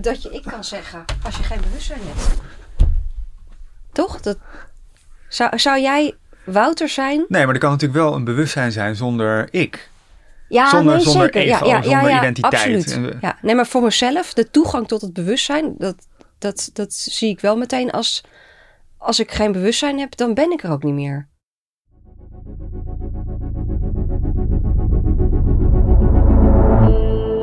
dat je ik kan zeggen als je geen bewustzijn hebt. Toch? Dat... Zou, zou jij Wouter zijn? Nee, maar er kan natuurlijk wel een bewustzijn zijn zonder ik. Ja, zonder, nee, zonder zeker. ego, ja, ja, zonder ja, identiteit. Absoluut. We- Ja. Nee, maar voor mezelf, de toegang tot het bewustzijn, dat, dat, dat zie ik wel meteen als... Als ik geen bewustzijn heb, dan ben ik er ook niet meer.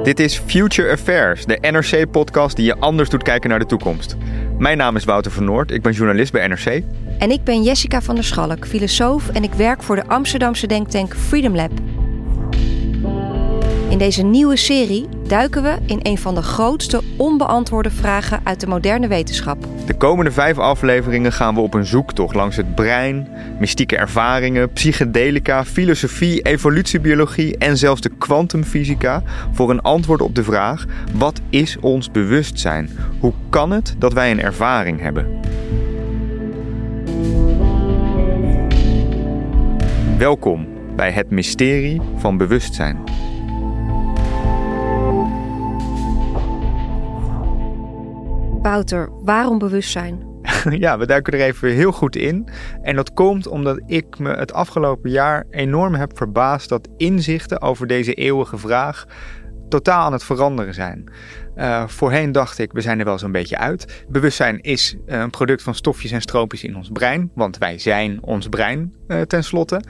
Dit is Future Affairs, de NRC-podcast die je anders doet kijken naar de toekomst. Mijn naam is Wouter van Noord, ik ben journalist bij NRC. En ik ben Jessica van der Schalk, filosoof en ik werk voor de Amsterdamse denktank Freedom Lab. In deze nieuwe serie duiken we in een van de grootste onbeantwoorde vragen uit de moderne wetenschap. De komende vijf afleveringen gaan we op een zoektocht langs het brein, mystieke ervaringen, psychedelica, filosofie, evolutiebiologie en zelfs de kwantumfysica voor een antwoord op de vraag: wat is ons bewustzijn? Hoe kan het dat wij een ervaring hebben? Welkom bij het mysterie van bewustzijn. Wouter, waarom bewustzijn? Ja, we duiken er even heel goed in. En dat komt omdat ik me het afgelopen jaar enorm heb verbaasd dat inzichten over deze eeuwige vraag totaal aan het veranderen zijn. Eh, voorheen dacht ik, we zijn er wel zo'n beetje uit. Bewustzijn is eh, een product van stofjes en stroopjes in ons brein, want wij zijn ons brein eh tenslotte.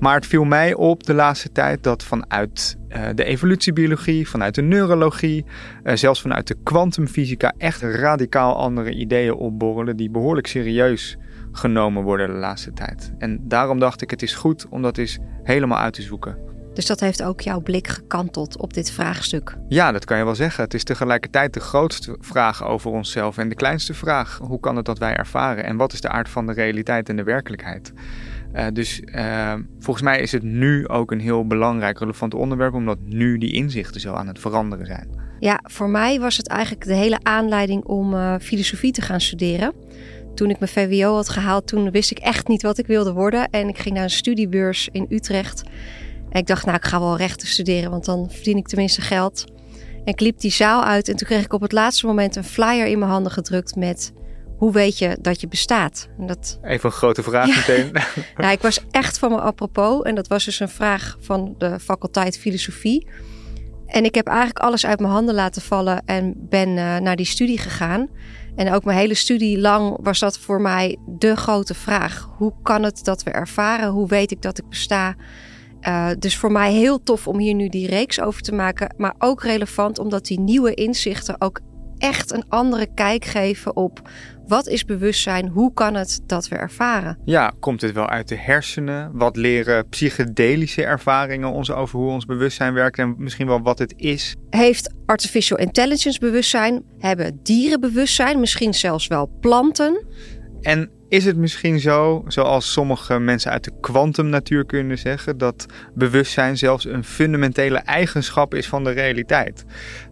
Maar het viel mij op de laatste tijd dat vanuit eh, de evolutiebiologie, vanuit de neurologie, eh, zelfs vanuit de kwantumfysica echt radicaal andere ideeën opborrelen die behoorlijk serieus genomen worden de laatste tijd. En daarom dacht ik, het is goed om dat eens helemaal uit te zoeken. Dus dat heeft ook jouw blik gekanteld op dit vraagstuk. Ja, dat kan je wel zeggen. Het is tegelijkertijd de grootste vraag over onszelf en de kleinste vraag. Hoe kan het dat wij ervaren en wat is de aard van de realiteit en de werkelijkheid? Eh, dus eh, volgens mij is het nu ook een heel belangrijk, relevant onderwerp, omdat nu die inzichten zo aan het veranderen zijn. Ja, voor mij was het eigenlijk de hele aanleiding om eh, filosofie te gaan studeren. Toen ik mijn VWO had gehaald, toen wist ik echt niet wat ik wilde worden. En ik ging naar een studiebeurs in Utrecht. En ik dacht, nou, ik ga wel rechten studeren, want dan verdien ik tenminste geld. En ik liep die zaal uit en toen kreeg ik op het laatste moment een flyer in mijn handen gedrukt met... Hoe weet je dat je bestaat? En dat, Even een grote vraag meteen. nou, ik was echt van me apropos. En dat was dus een vraag van de faculteit filosofie. En ik heb eigenlijk alles uit mijn handen laten vallen en ben eh, naar die studie gegaan. En ook mijn hele studie lang was dat voor mij de grote vraag. Hoe kan het dat we ervaren? Hoe weet ik dat ik besta? Eh, dus voor mij heel tof om hier nu die reeks over te maken. Maar ook relevant omdat die nieuwe inzichten ook echt een andere kijk geven op wat is bewustzijn? Hoe kan het dat we ervaren? Ja, komt het wel uit de hersenen? Wat leren psychedelische ervaringen ons over hoe ons bewustzijn werkt en misschien wel wat het is? Heeft artificial intelligence bewustzijn? Hebben dieren bewustzijn? Misschien zelfs wel planten? En is het misschien zo, zoals sommige mensen uit de kwantumnatuurkunde zeggen, dat bewustzijn zelfs een fundamentele eigenschap is van de realiteit?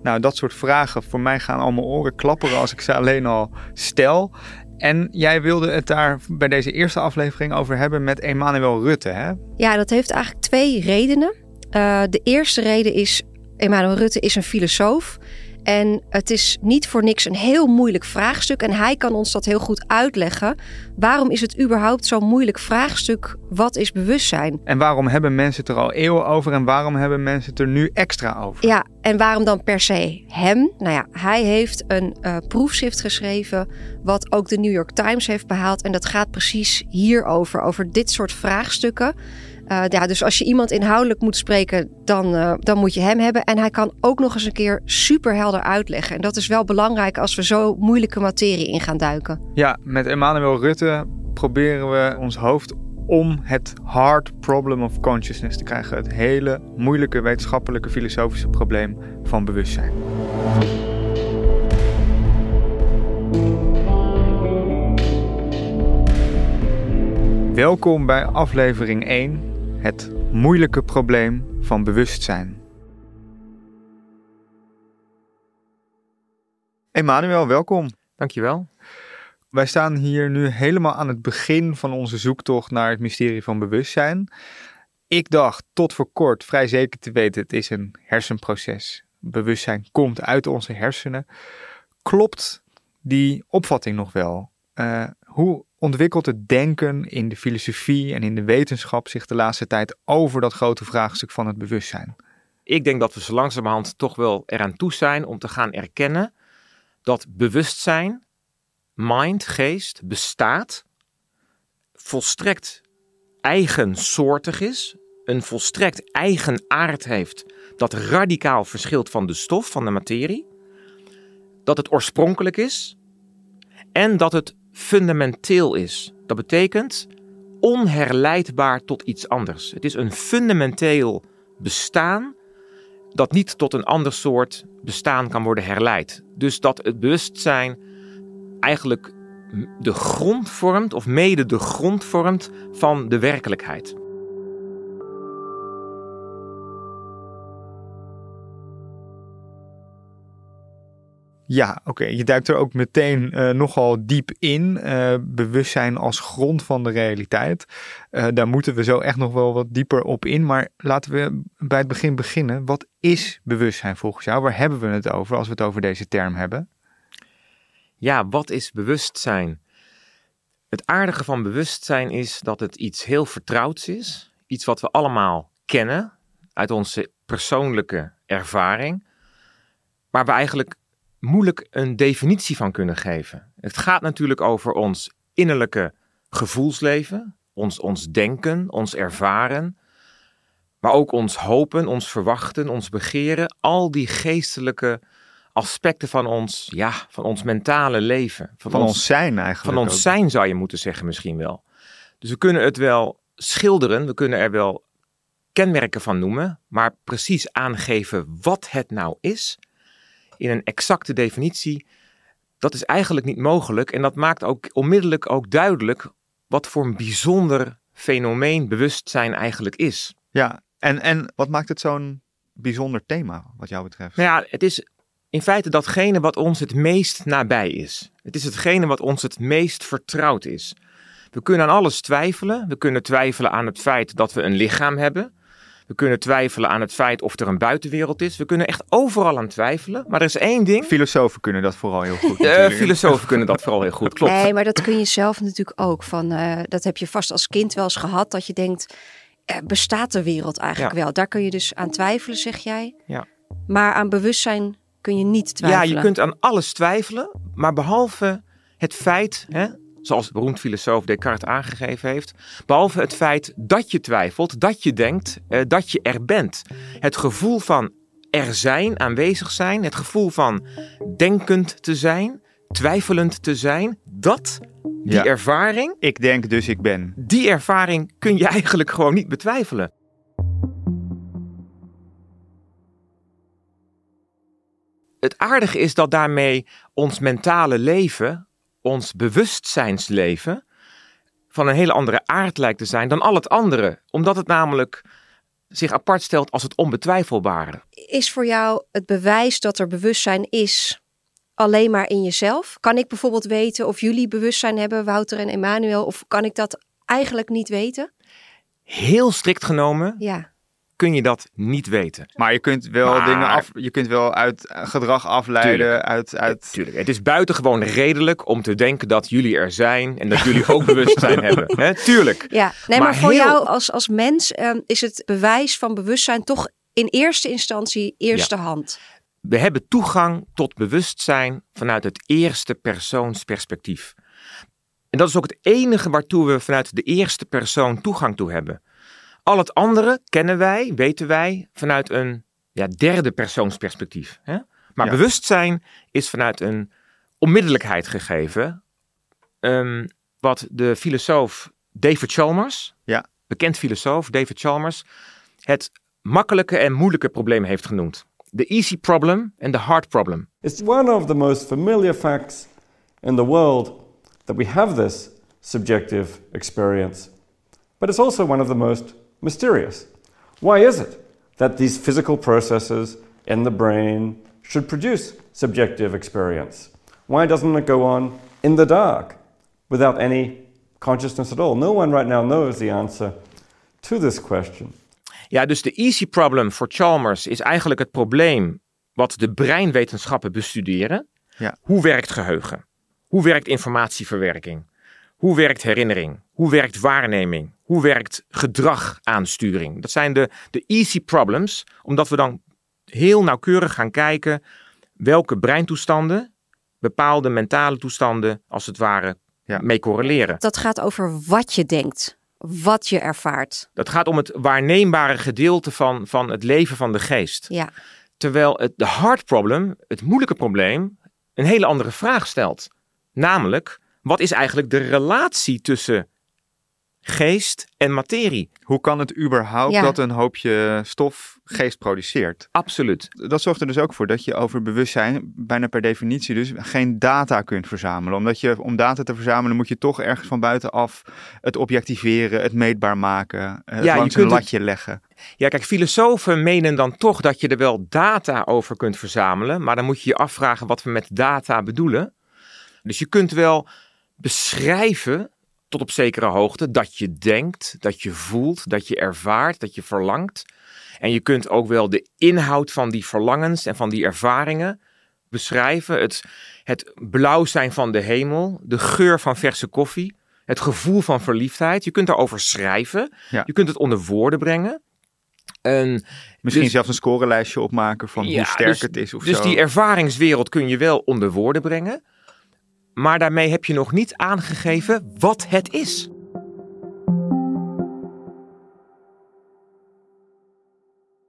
Nou, dat soort vragen voor mij gaan al mijn oren klapperen als ik ze alleen al stel. En jij wilde het daar bij deze eerste aflevering over hebben met Emmanuel Rutte, hè? Ja, dat heeft eigenlijk twee redenen. Uh, de eerste reden is, Emmanuel Rutte is een filosoof. En het is niet voor niks een heel moeilijk vraagstuk. En hij kan ons dat heel goed uitleggen. Waarom is het überhaupt zo'n moeilijk vraagstuk? Wat is bewustzijn? En waarom hebben mensen het er al eeuwen over en waarom hebben mensen het er nu extra over? Ja, En waarom dan per se hem? Nou ja, hij heeft een uh, proefschrift geschreven, wat ook de New York Times heeft behaald. En dat gaat precies hierover, over dit soort vraagstukken. Ja, dus als je iemand inhoudelijk moet spreken, dan, uh, dan moet je hem hebben. En hij kan ook nog eens een keer super helder uitleggen. En dat is wel belangrijk als we zo moeilijke materie in gaan duiken. Ja, met Emmanuel Rutte proberen we ons hoofd om het hard problem of consciousness te krijgen. Het hele moeilijke wetenschappelijke filosofische probleem van bewustzijn. Welkom bij aflevering 1, het moeilijke probleem van bewustzijn. Emmanuel, welkom. Dankjewel. Wij staan hier nu helemaal aan het begin van onze zoektocht naar het mysterie van bewustzijn. Ik dacht tot voor kort vrij zeker te weten, het is een hersenproces. Bewustzijn komt uit onze hersenen. Klopt die opvatting nog wel? Uh, hoe ontwikkelt het denken in de filosofie en in de wetenschap zich de laatste tijd over dat grote vraagstuk van het bewustzijn? Ik denk dat we zo langzamerhand toch wel eraan toe zijn om te gaan erkennen dat bewustzijn mind, geest, bestaat, volstrekt eigensoortig is, een volstrekt eigen aard heeft dat radicaal verschilt van de stof, van de materie, dat het oorspronkelijk is en dat het fundamenteel is. Dat betekent onherleidbaar tot iets anders. Het is een fundamenteel bestaan dat niet tot een ander soort bestaan kan worden herleid. Dus dat het bewustzijn eigenlijk de grond vormt, of mede de grond vormt van de werkelijkheid. Ja, oké. Je duikt er ook meteen uh, nogal diep in. Uh, bewustzijn als grond van de realiteit. Uh, daar moeten we zo echt nog wel wat dieper op in. Maar laten we bij het begin beginnen. Wat is bewustzijn volgens jou? Waar hebben we het over als we het over deze term hebben? ja, wat is bewustzijn? Het aardige van bewustzijn is dat het iets heel vertrouwds is. Iets wat we allemaal kennen uit onze persoonlijke ervaring. Waar we eigenlijk moeilijk een definitie van kunnen geven. Het gaat natuurlijk over ons innerlijke gevoelsleven, ons, ons denken, ons ervaren. Maar ook ons hopen, ons verwachten, ons begeren. Al die geestelijke aspecten van ons, ja, van ons mentale leven. Van, ons, zijn eigenlijk. Van ons zijn zou je moeten zeggen misschien wel. Dus we kunnen het wel schilderen, we kunnen er wel kenmerken van noemen, maar precies aangeven wat het nou is, in een exacte definitie, dat is eigenlijk niet mogelijk. En dat maakt ook onmiddellijk ook duidelijk wat voor een bijzonder fenomeen bewustzijn eigenlijk is. Ja, en, en wat maakt het zo'n bijzonder thema wat jou betreft? Nou ja, het is in feite datgene wat ons het meest nabij is. Het is hetgene wat ons het meest vertrouwd is. We kunnen aan alles twijfelen. We kunnen twijfelen aan het feit dat we een lichaam hebben. We kunnen twijfelen aan het feit of er een buitenwereld is. We kunnen echt overal aan twijfelen. Maar er is één ding. Filosofen kunnen dat vooral heel goed. Uh, filosofen kunnen dat vooral heel goed, klopt. Nee, maar dat kun je zelf natuurlijk ook. Van, uh, dat heb je vast als kind wel eens gehad. Dat je denkt, uh, bestaat de wereld eigenlijk wel? Daar kun je dus aan twijfelen, zeg jij. Ja. Maar aan bewustzijn kun je niet twijfelen. Ja, je kunt aan alles twijfelen, maar behalve het feit, hè, zoals beroemd filosoof Descartes aangegeven heeft, behalve het feit dat je twijfelt, dat je denkt, eh, dat je er bent. Het gevoel van er zijn, aanwezig zijn, het gevoel van denkend te zijn, twijfelend te zijn, dat, die ervaring. Ik denk dus ik ben. Die ervaring kun je eigenlijk gewoon niet betwijfelen. het aardige is dat daarmee ons mentale leven, ons bewustzijnsleven, van een hele andere aard lijkt te zijn dan al het andere. Omdat het namelijk zich apart stelt als het onbetwijfelbare. Is voor jou het bewijs dat er bewustzijn is alleen maar in jezelf? Kan ik bijvoorbeeld weten of jullie bewustzijn hebben, Wouter en Emmanuel, of kan ik dat eigenlijk niet weten? Heel strikt genomen ja kun je dat niet weten. Maar je kunt wel dingen af, je kunt wel uit gedrag afleiden. Uit, uit... Tuurlijk. Het is buitengewoon redelijk om te denken dat jullie er zijn en dat jullie ook bewustzijn hebben. He, tuurlijk. Ja, nee, maar, voor jou als, als mens um, is het bewijs van bewustzijn toch in eerste instantie, eerste hand. We hebben toegang tot bewustzijn vanuit het eerste persoonsperspectief. En dat is ook het enige waartoe we vanuit de eerste persoon toegang toe hebben. Al het andere kennen wij, weten wij, vanuit een ja, derde persoonsperspectief. Hè? Maar Ja. bewustzijn is vanuit een onmiddellijkheid gegeven. Ehm, wat de filosoof David Chalmers, Ja. bekend filosoof David Chalmers, het makkelijke en moeilijke probleem heeft genoemd. The easy problem en the hard problem. It's one of the most familiar facts in the world that we have this subjective experience, but it's also one of the most mysterious. Why is it that these physical processes in the brain should produce subjective experience? Why doesn't it go on in the dark without any consciousness at all? No one right now knows the answer to this question. Ja, dus de easy problem voor Chalmers is eigenlijk het probleem wat de breinwetenschappen bestuderen. Ja. Hoe werkt geheugen? Hoe werkt informatieverwerking? Hoe werkt herinnering? Hoe werkt waarneming? Hoe werkt gedragaansturing? Dat zijn de, de easy problems, omdat we dan heel nauwkeurig gaan kijken welke breintoestanden bepaalde mentale toestanden als het ware Ja. mee correleren. Dat gaat over wat je denkt, wat je ervaart. Dat gaat om het waarneembare gedeelte van, van het leven van de geest. Ja, Terwijl het de hard problem, het moeilijke probleem, een hele andere vraag stelt. Namelijk, wat is eigenlijk de relatie tussen geest en materie? Hoe kan het überhaupt Ja. dat een hoopje stof geest produceert? Absoluut. Dat zorgt er dus ook voor dat je over bewustzijn bijna per definitie dus geen data kunt verzamelen. Omdat je om data te verzamelen moet je toch ergens van buitenaf het objectiveren, het meetbaar maken, het Ja, je langs een het- latje leggen. Ja, kijk, filosofen menen dan toch dat je er wel data over kunt verzamelen, maar dan moet je je afvragen wat we met data bedoelen. Dus je kunt wel beschrijven tot op zekere hoogte dat je denkt, dat je voelt, dat je ervaart, dat je verlangt. En je kunt ook wel de inhoud van die verlangens en van die ervaringen beschrijven. Het, het blauw zijn van de hemel, de geur van verse koffie, het gevoel van verliefdheid. Je kunt daarover schrijven, Ja. je kunt het onder woorden brengen. En Misschien Dus- zelfs een scorelijstje opmaken van Ja, hoe sterk dus- het is of dus zo. die ervaringswereld kun je wel onder woorden brengen. Maar daarmee heb je nog niet aangegeven wat het is.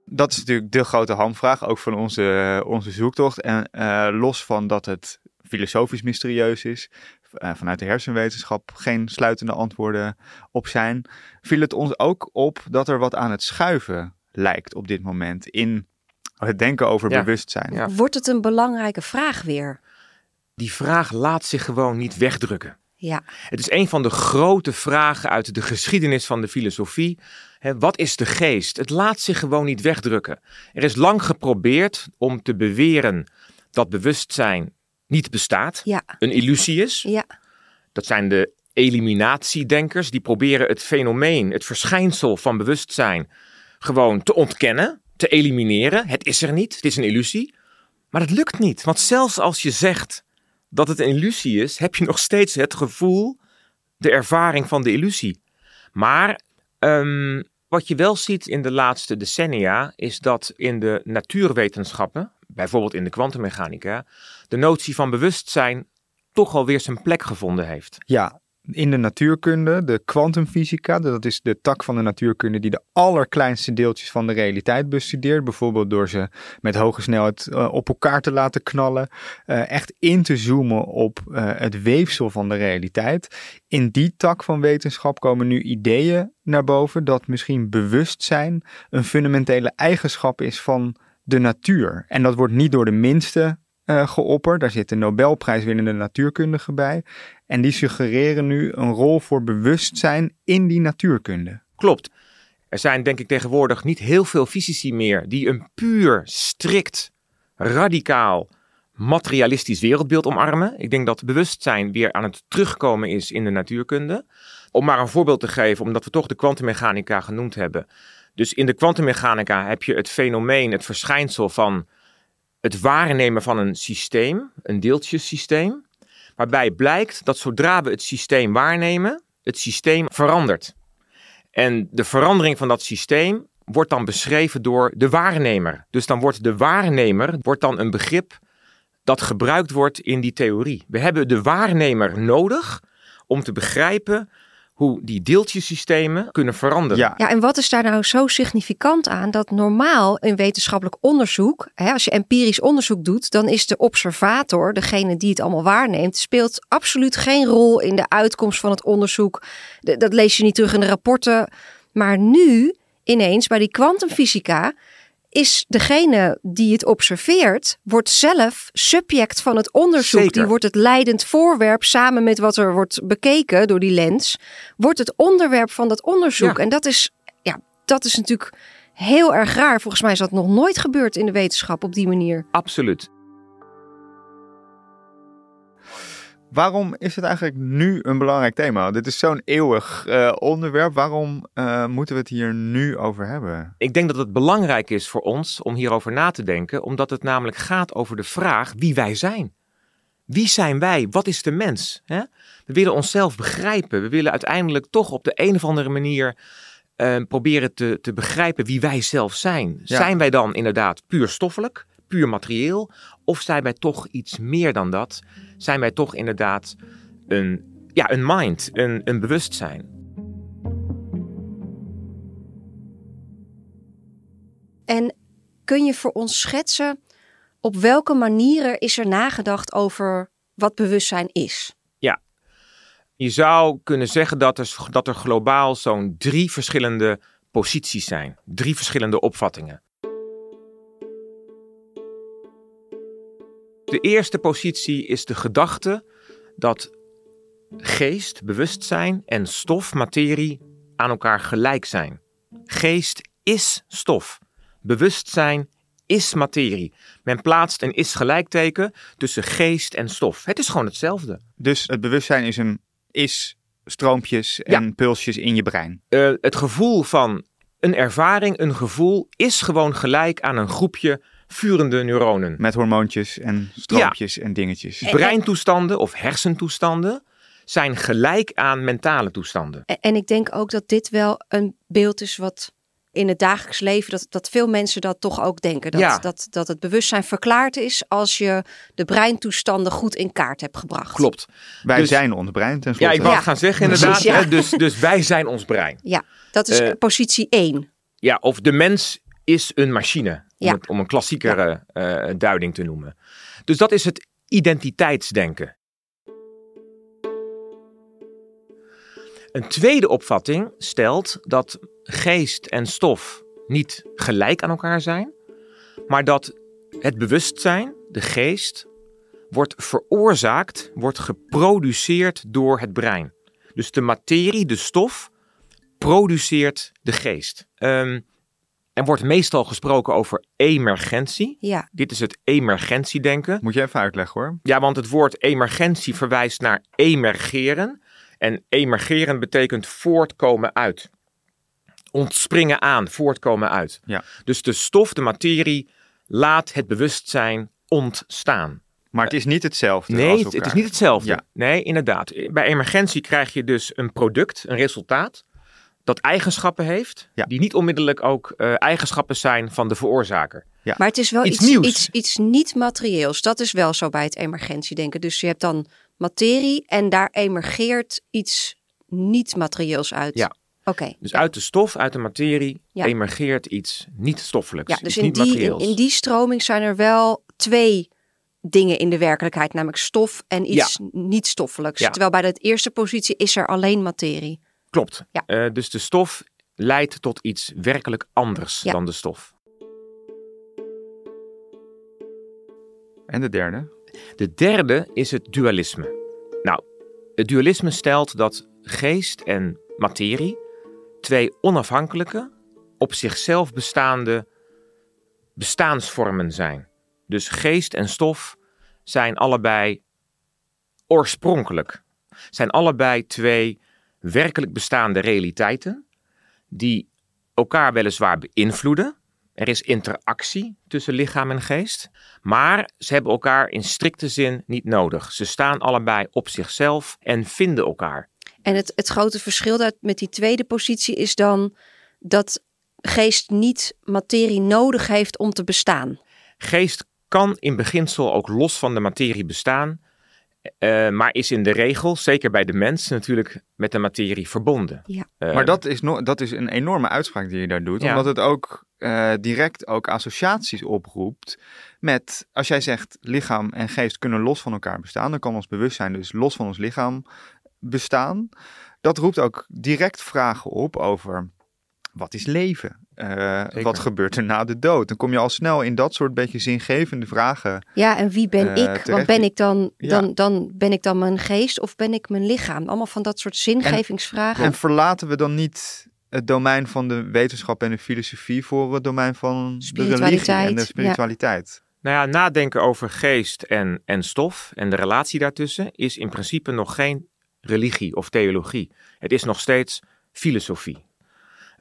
Dat is natuurlijk de grote hamvraag, ook van onze, onze zoektocht. En eh, los van dat het filosofisch mysterieus is, eh, vanuit de hersenwetenschap geen sluitende antwoorden op zijn, viel het ons ook op dat er wat aan het schuiven lijkt op dit moment in het denken over Ja. bewustzijn. Ja. wordt het een belangrijke vraag weer? Die vraag laat zich gewoon niet wegdrukken. Ja, Het is een van de grote vragen uit de geschiedenis van de filosofie. Wat is de geest? Het laat zich gewoon niet wegdrukken. Er is lang geprobeerd om te beweren dat bewustzijn niet bestaat, ja, een illusie is. ja. Dat zijn de eliminatiedenkers. Die proberen het fenomeen, het verschijnsel van bewustzijn gewoon te ontkennen, te elimineren. Het is er niet, het is een illusie. Maar dat lukt niet, want zelfs als je zegt dat het een illusie is, heb je nog steeds het gevoel, de ervaring van de illusie. Maar ehm, wat je wel ziet in de laatste decennia, is dat in de natuurwetenschappen, bijvoorbeeld in de kwantummechanica, de notie van bewustzijn toch alweer zijn plek gevonden heeft. Ja, in de natuurkunde, de kwantumfysica, dat is de tak van de natuurkunde die de allerkleinste deeltjes van de realiteit bestudeert. Bijvoorbeeld door ze met hoge snelheid eh, op elkaar te laten knallen. eh, echt in te zoomen op eh, het weefsel van de realiteit. In die tak van wetenschap komen nu ideeën naar boven dat misschien bewustzijn een fundamentele eigenschap is van de natuur. En dat wordt niet door de minste geopperd. Daar zitten Nobelprijswinnende natuurkundigen bij. En die suggereren nu een rol voor bewustzijn in die natuurkunde. Klopt. Er zijn denk ik tegenwoordig niet heel veel fysici meer die een puur, strikt, radicaal, materialistisch wereldbeeld omarmen. Ik denk dat bewustzijn weer aan het terugkomen is in de natuurkunde. Om maar een voorbeeld te geven, omdat we toch de kwantummechanica genoemd hebben. Dus in de kwantummechanica heb je het fenomeen, het verschijnsel van het waarnemen van een systeem, een deeltjesysteem. Waarbij blijkt dat zodra we het systeem waarnemen, het systeem verandert. En de verandering van dat systeem wordt dan beschreven door de waarnemer. Dus dan wordt de waarnemer wordt dan een begrip dat gebruikt wordt in die theorie. We hebben de waarnemer nodig om te begrijpen hoe die deeltjesystemen kunnen veranderen. Ja, Ja, en wat is daar nou zo significant aan dat normaal in wetenschappelijk onderzoek, hè, als je empirisch onderzoek doet, dan is de observator, degene die het allemaal waarneemt, speelt absoluut geen rol in de uitkomst van het onderzoek. Dat lees je niet terug in de rapporten. Maar nu, ineens, bij die kwantumfysica, is degene die het observeert, wordt zelf subject van het onderzoek. Zeker. Die wordt het leidend voorwerp samen met wat er wordt bekeken door die lens, wordt het onderwerp van dat onderzoek. Ja. En dat is, ja, dat is natuurlijk heel erg raar. Volgens mij is dat nog nooit gebeurd in de wetenschap op die manier. Absoluut. Waarom is het eigenlijk nu een belangrijk thema? Dit is zo'n eeuwig eh, onderwerp. Waarom eh, moeten we het hier nu over hebben? Ik denk dat het belangrijk is voor ons om hierover na te denken, omdat het namelijk gaat over de vraag wie wij zijn. Wie zijn wij? Wat is de mens? We willen onszelf begrijpen. We willen uiteindelijk toch op de een of andere manier eh, proberen te, te begrijpen wie wij zelf zijn. Ja. Zijn wij dan inderdaad puur stoffelijk, puur materieel? Of zijn wij toch iets meer dan dat? Zijn wij toch inderdaad een, ja, een mind, een, een bewustzijn? En kun je voor ons schetsen op welke manieren is er nagedacht over wat bewustzijn is? Je zou kunnen zeggen dat er, dat er globaal zo'n drie verschillende posities zijn. Drie verschillende opvattingen. De eerste positie is de gedachte dat geest, bewustzijn en stof, materie aan elkaar gelijk zijn. Geest is stof. Bewustzijn is materie. Men plaatst een is gelijkteken tussen geest en stof. Het is gewoon hetzelfde. Dus het bewustzijn is een is stroompjes Ja. en pulsjes in je brein. Eh, het gevoel van een ervaring, een gevoel, is gewoon gelijk aan een groepje vurende neuronen. Met hormoontjes en stroompjes en dingetjes. Breintoestanden of hersentoestanden zijn gelijk aan mentale toestanden. En- En ik denk ook dat dit wel een beeld is wat in het dagelijks leven, dat, dat veel mensen dat toch ook denken. Dat, Ja. dat, dat het bewustzijn verklaard is als je de breintoestanden goed in kaart hebt gebracht. Klopt. Wij Dus- zijn ons brein Ja, ik wou Ja. gaan zeggen inderdaad. Precies, ja. hè, Dus, dus wij zijn ons brein. Ja, dat is Eh, positie 1. Ja, of de mens is een machine. Om, Ja. het- om een klassiekere eh, duiding te noemen. Dus dat is het identiteitsdenken. Een tweede opvatting stelt dat geest en stof niet gelijk aan elkaar zijn, maar dat het bewustzijn, de geest, wordt veroorzaakt, wordt geproduceerd door het brein. Dus de materie, de stof, produceert de geest. Ehm, er wordt meestal gesproken over emergentie. Ja, Dit is het emergentiedenken. Moet je even uitleggen hoor. Ja, want het woord emergentie verwijst naar emergeren. En emergeren betekent voortkomen uit. Ontspringen aan, voortkomen uit. Ja. Dus de stof, de materie, laat het bewustzijn ontstaan. Maar het is niet hetzelfde Nee, als het, is niet hetzelfde. Ja. Nee, inderdaad. Bij emergentie krijg je dus een product, een resultaat, dat eigenschappen heeft, Ja. die niet onmiddellijk ook eh, eigenschappen zijn van de veroorzaker. maar het is wel Iets iets, nieuws. iets, iets niet materieels. Dat is wel zo bij het emergentiedenken. Dus je hebt dan materie en daar emergeert iets niet materieels uit. Ja. Oké. Dus uit de stof, uit de materie, Ja. emergeert iets niet stoffelijks, Ja, iets dus in niet die, in, in die stroming zijn er wel twee dingen in de werkelijkheid, namelijk stof en iets niet stoffelijks. Ja. Terwijl bij de eerste positie is er alleen materie. Klopt. Ja. Eh, dus de stof leidt tot iets werkelijk anders Ja. dan de stof. En de derde? De derde is het dualisme. Nou, het dualisme stelt dat geest en materie twee onafhankelijke, op zichzelf bestaande bestaansvormen zijn. Dus geest en stof zijn allebei oorspronkelijk. Zijn allebei twee werkelijk bestaande realiteiten die elkaar weliswaar beïnvloeden. Er is interactie tussen lichaam en geest, maar ze hebben elkaar in strikte zin niet nodig. Ze staan allebei op zichzelf en vinden elkaar. En het, het grote verschil dat met die tweede positie is dan dat geest niet materie nodig heeft om te bestaan. Geest kan in beginsel ook los van de materie bestaan, uh, maar is in de regel, zeker bij de mens, natuurlijk met de materie verbonden. Ja. Uh, maar dat is, no dat is een enorme uitspraak die je daar doet, Ja. omdat het ook uh, direct ook associaties oproept met, als jij zegt lichaam en geest kunnen los van elkaar bestaan, dan kan ons bewustzijn dus los van ons lichaam bestaan. Dat roept ook direct vragen op over wat is leven? Uh, wat gebeurt er na de dood? Dan kom je al snel in dat soort beetje zingevende vragen. Ja, en wie ben uh, ik? terecht. Want ben ik dan, Ja. dan, dan ben ik dan mijn geest of ben ik mijn lichaam? Allemaal van dat soort zingevingsvragen. En verlaten we dan niet het domein van de wetenschap en de filosofie voor het domein van de religie Spiritualiteit, en de ja. spiritualiteit? Nou ja, nadenken over geest en, en stof en de relatie daartussen is in principe nog geen religie of theologie. Het is nog steeds filosofie.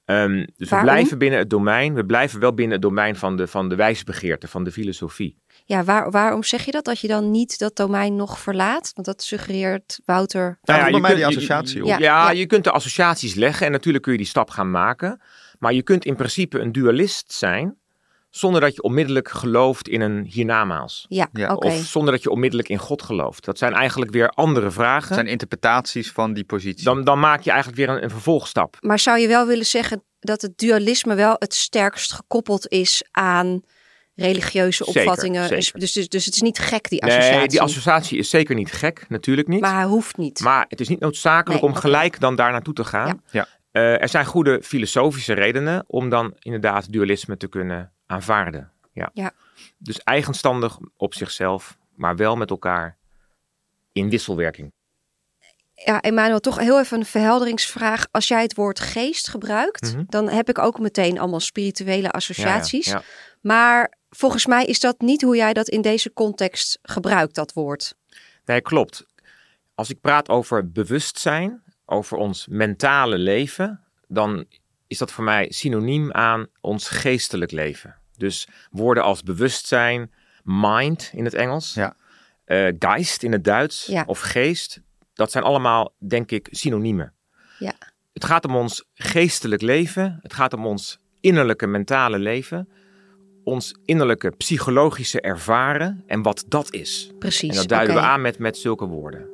Um, dus Waarom? we blijven binnen het domein, we blijven wel binnen het domein van de, van de wijsbegeerte, van de filosofie. Ja, waar, waarom zeg je dat? Dat je dan niet dat domein nog verlaat? Want dat suggereert Wouter. Nou ja, je bij mij kunt- die je- associatie op. Ja, ja. je kunt de associaties leggen en natuurlijk kun je die stap gaan maken. Maar je kunt in principe een dualist zijn zonder dat je onmiddellijk gelooft in een hiernamaals. Ja. Of zonder dat je onmiddellijk in God gelooft. Dat zijn eigenlijk weer andere vragen. Het zijn interpretaties van die positie. Dan, dan maak je eigenlijk weer een, een vervolgstap. Maar zou je wel willen zeggen dat het dualisme wel het sterkst gekoppeld is aan religieuze opvattingen? zeker. Dus, dus, dus het is niet gek, die associatie. Nee, die associatie is zeker niet gek, natuurlijk niet. Maar hij hoeft niet. Maar het is niet noodzakelijk Nee, om gelijk dan daar naartoe te gaan. Ja. Ja. Eh, er zijn goede filosofische redenen om dan inderdaad dualisme te kunnen aanvaarden. Ja. Ja. Dus eigenstandig op zichzelf, maar wel met elkaar in wisselwerking. Ja, Emmanuel, toch heel even een verhelderingsvraag. Als jij het woord geest gebruikt, Mhm. dan heb ik ook meteen allemaal spirituele associaties. Ja, ja, ja. Maar volgens mij is dat niet hoe jij dat in deze context gebruikt, dat woord. Nee, klopt. Als ik praat over bewustzijn, over ons mentale leven, dan is dat voor mij synoniem aan ons geestelijk leven. Dus woorden als bewustzijn, mind in het Engels, Ja. eh, geist in het Duits Ja. of geest, dat zijn allemaal, denk ik, synoniemen. Ja. Het gaat om ons geestelijk leven, het gaat om ons innerlijke mentale leven, ons innerlijke psychologische ervaren en wat dat is. Precies. En dat duiden we aan met, met zulke woorden.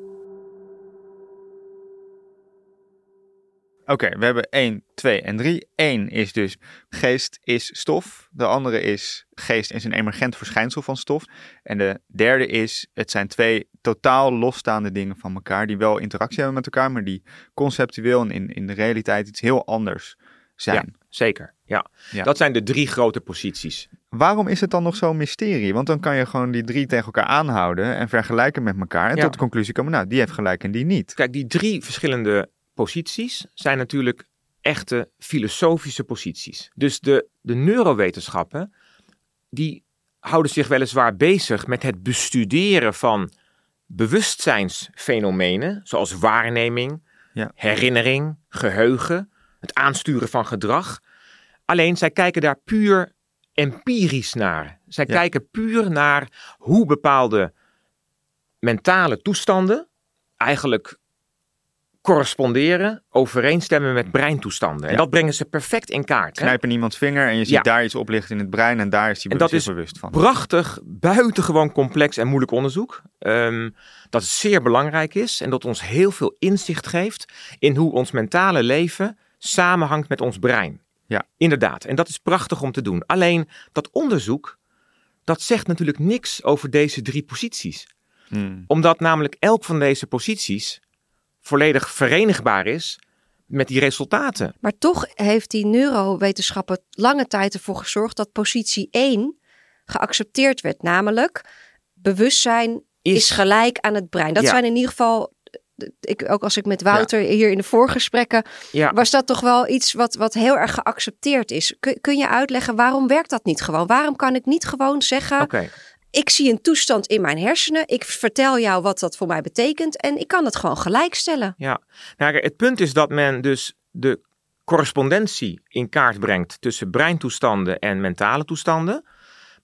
Oké, we hebben 1, 2 en 3. 1 is dus geest is stof. De andere is geest is een emergent verschijnsel van stof. En de derde is, het zijn twee totaal losstaande dingen van elkaar. Die wel interactie hebben met elkaar, maar die conceptueel en in, in de realiteit iets heel anders zijn. Zeker, ja. Ja. Dat zijn de drie grote posities. Waarom is het dan nog zo'n mysterie? Want dan kan je gewoon die drie tegen elkaar aanhouden en vergelijken met elkaar. En Ja. tot de conclusie komen, nou, die heeft gelijk en die niet. Kijk, die drie verschillende posities zijn natuurlijk echte filosofische posities. Dus de, de neurowetenschappen, die houden zich weliswaar bezig met het bestuderen van bewustzijnsfenomenen, zoals waarneming, Ja. herinnering, geheugen, het aansturen van gedrag. Alleen zij kijken daar puur empirisch naar. Zij Ja. kijken puur naar hoe bepaalde mentale toestanden eigenlijk corresponderen, overeenstemmen met breintoestanden. En Ja. dat brengen ze perfect in kaart. hè? Knijp in iemands vinger en je ziet Ja. daar iets oplichten in het brein en daar is hij En dat is bewust van. Prachtig, buitengewoon complex en moeilijk onderzoek. Ehm, dat zeer belangrijk is en dat ons heel veel inzicht geeft in hoe ons mentale leven samenhangt met ons brein. Ja. Inderdaad, en dat is prachtig om te doen. Alleen dat onderzoek, dat zegt natuurlijk niks over deze drie posities. Hmm. Omdat namelijk elk van deze posities volledig verenigbaar is met die resultaten. Maar toch heeft die neurowetenschappen lange tijd ervoor gezorgd dat positie 1 geaccepteerd werd. Namelijk, bewustzijn is, Is- gelijk aan het brein. Dat Ja. zijn in ieder geval, ik, ook als ik met Wouter hier in de voorgesprekken, Ja. was dat toch wel iets wat, wat heel erg geaccepteerd is. Kun, kun je uitleggen waarom werkt dat niet gewoon? Waarom kan ik niet gewoon zeggen. Ik zie een toestand in mijn hersenen, ik vertel jou wat dat voor mij betekent en ik kan het gewoon gelijkstellen. Ja, nou, het punt is dat men dus de correspondentie in kaart brengt tussen breintoestanden en mentale toestanden.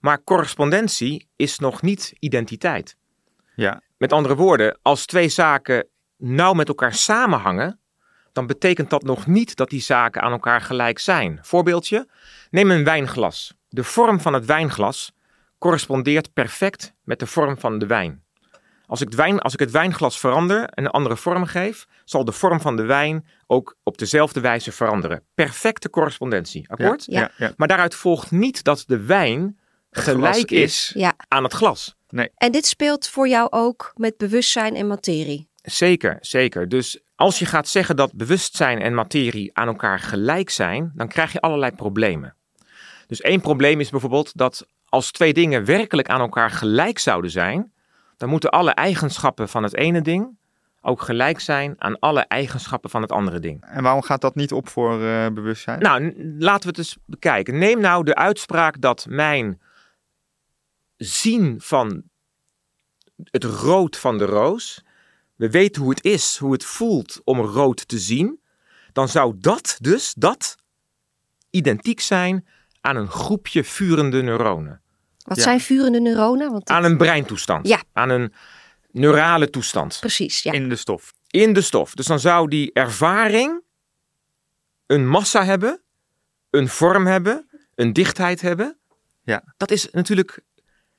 Maar correspondentie is nog niet identiteit. Ja, Met andere woorden, als twee zaken nauw met elkaar samenhangen, dan betekent dat nog niet dat die zaken aan elkaar gelijk zijn. Voorbeeldje, neem een wijnglas. De vorm van het wijnglas correspondeert perfect met de vorm van de wijn. Als ik, het wijn, als ik het wijnglas verander en een andere vorm geef, zal de vorm van de wijn ook op dezelfde wijze veranderen. Perfecte correspondentie, akkoord? Ja. Ja, ja. Maar daaruit volgt niet dat de wijn gelijk is Ja. aan het glas. En dit speelt voor jou ook met bewustzijn en materie. Zeker, zeker. Dus als je gaat zeggen dat bewustzijn en materie aan elkaar gelijk zijn, dan krijg je allerlei problemen. Dus één probleem is bijvoorbeeld dat als twee dingen werkelijk aan elkaar gelijk zouden zijn, dan moeten alle eigenschappen van het ene ding ook gelijk zijn aan alle eigenschappen van het andere ding. En waarom gaat dat niet op voor eh, bewustzijn? Nou, laten we het eens bekijken. Neem nou de uitspraak dat mijn zien van het rood van de roos. We weten hoe het is, hoe het voelt om rood te zien. Dan zou dat dus, dat, identiek zijn aan een groepje vurende neuronen. Wat Ja. zijn vurende neuronen? Want Aan een breintoestand. Ja. Aan een neurale toestand. Precies, ja. In de stof. in de stof. Dus dan zou die ervaring een massa hebben, een vorm hebben, een dichtheid hebben. Ja. Dat is natuurlijk,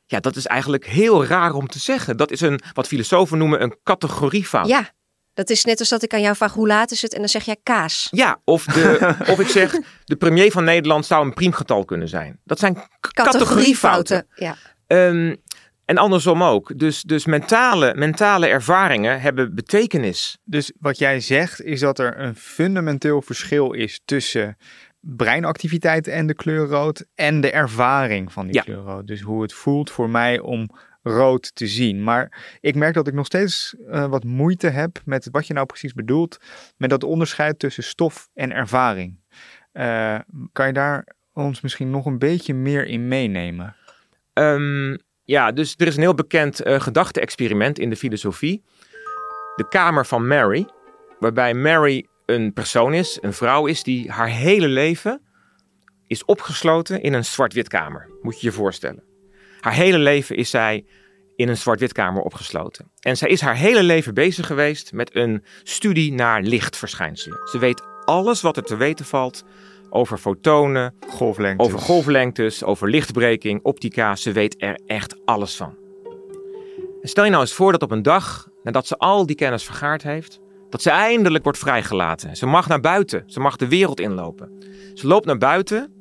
ja, dat is eigenlijk heel raar om te zeggen. Dat is een, wat filosofen noemen, een categoriefout. Ja, dat is net als dat ik aan jou vraag hoe laat is het en dan zeg jij kaas. Ja, of, de, of ik zeg, de premier van Nederland zou een priemgetal kunnen zijn. Dat zijn categoriefouten. Ja. Ehm, en andersom ook. Dus, dus mentale, mentale ervaringen hebben betekenis. Dus wat jij zegt is dat er een fundamenteel verschil is tussen breinactiviteit en de kleur rood en de ervaring van die Ja. kleur rood. Dus hoe het voelt voor mij om rood te zien. Maar ik merk dat ik nog steeds eh, wat moeite heb met wat je nou precies bedoelt met dat onderscheid tussen stof en ervaring. Eh, kan je daar ons misschien nog een beetje meer in meenemen? Ehm, ja, dus er is een heel bekend eh, gedachte-experiment in de filosofie. De kamer van Mary, waarbij Mary een persoon is, een vrouw is, die haar hele leven is opgesloten in een zwart-wit kamer. Moet je je voorstellen. Haar hele leven is zij in een zwart-wit kamer opgesloten. En zij is haar hele leven bezig geweest met een studie naar lichtverschijnselen. Ze weet alles wat er te weten valt over fotonen, Golflengtes. over golflengtes, over lichtbreking, optica. Ze weet er echt alles van. En stel je nou eens voor dat op een dag, nadat ze al die kennis vergaard heeft, dat ze eindelijk wordt vrijgelaten. Ze mag naar buiten. Ze mag de wereld inlopen. Ze loopt naar buiten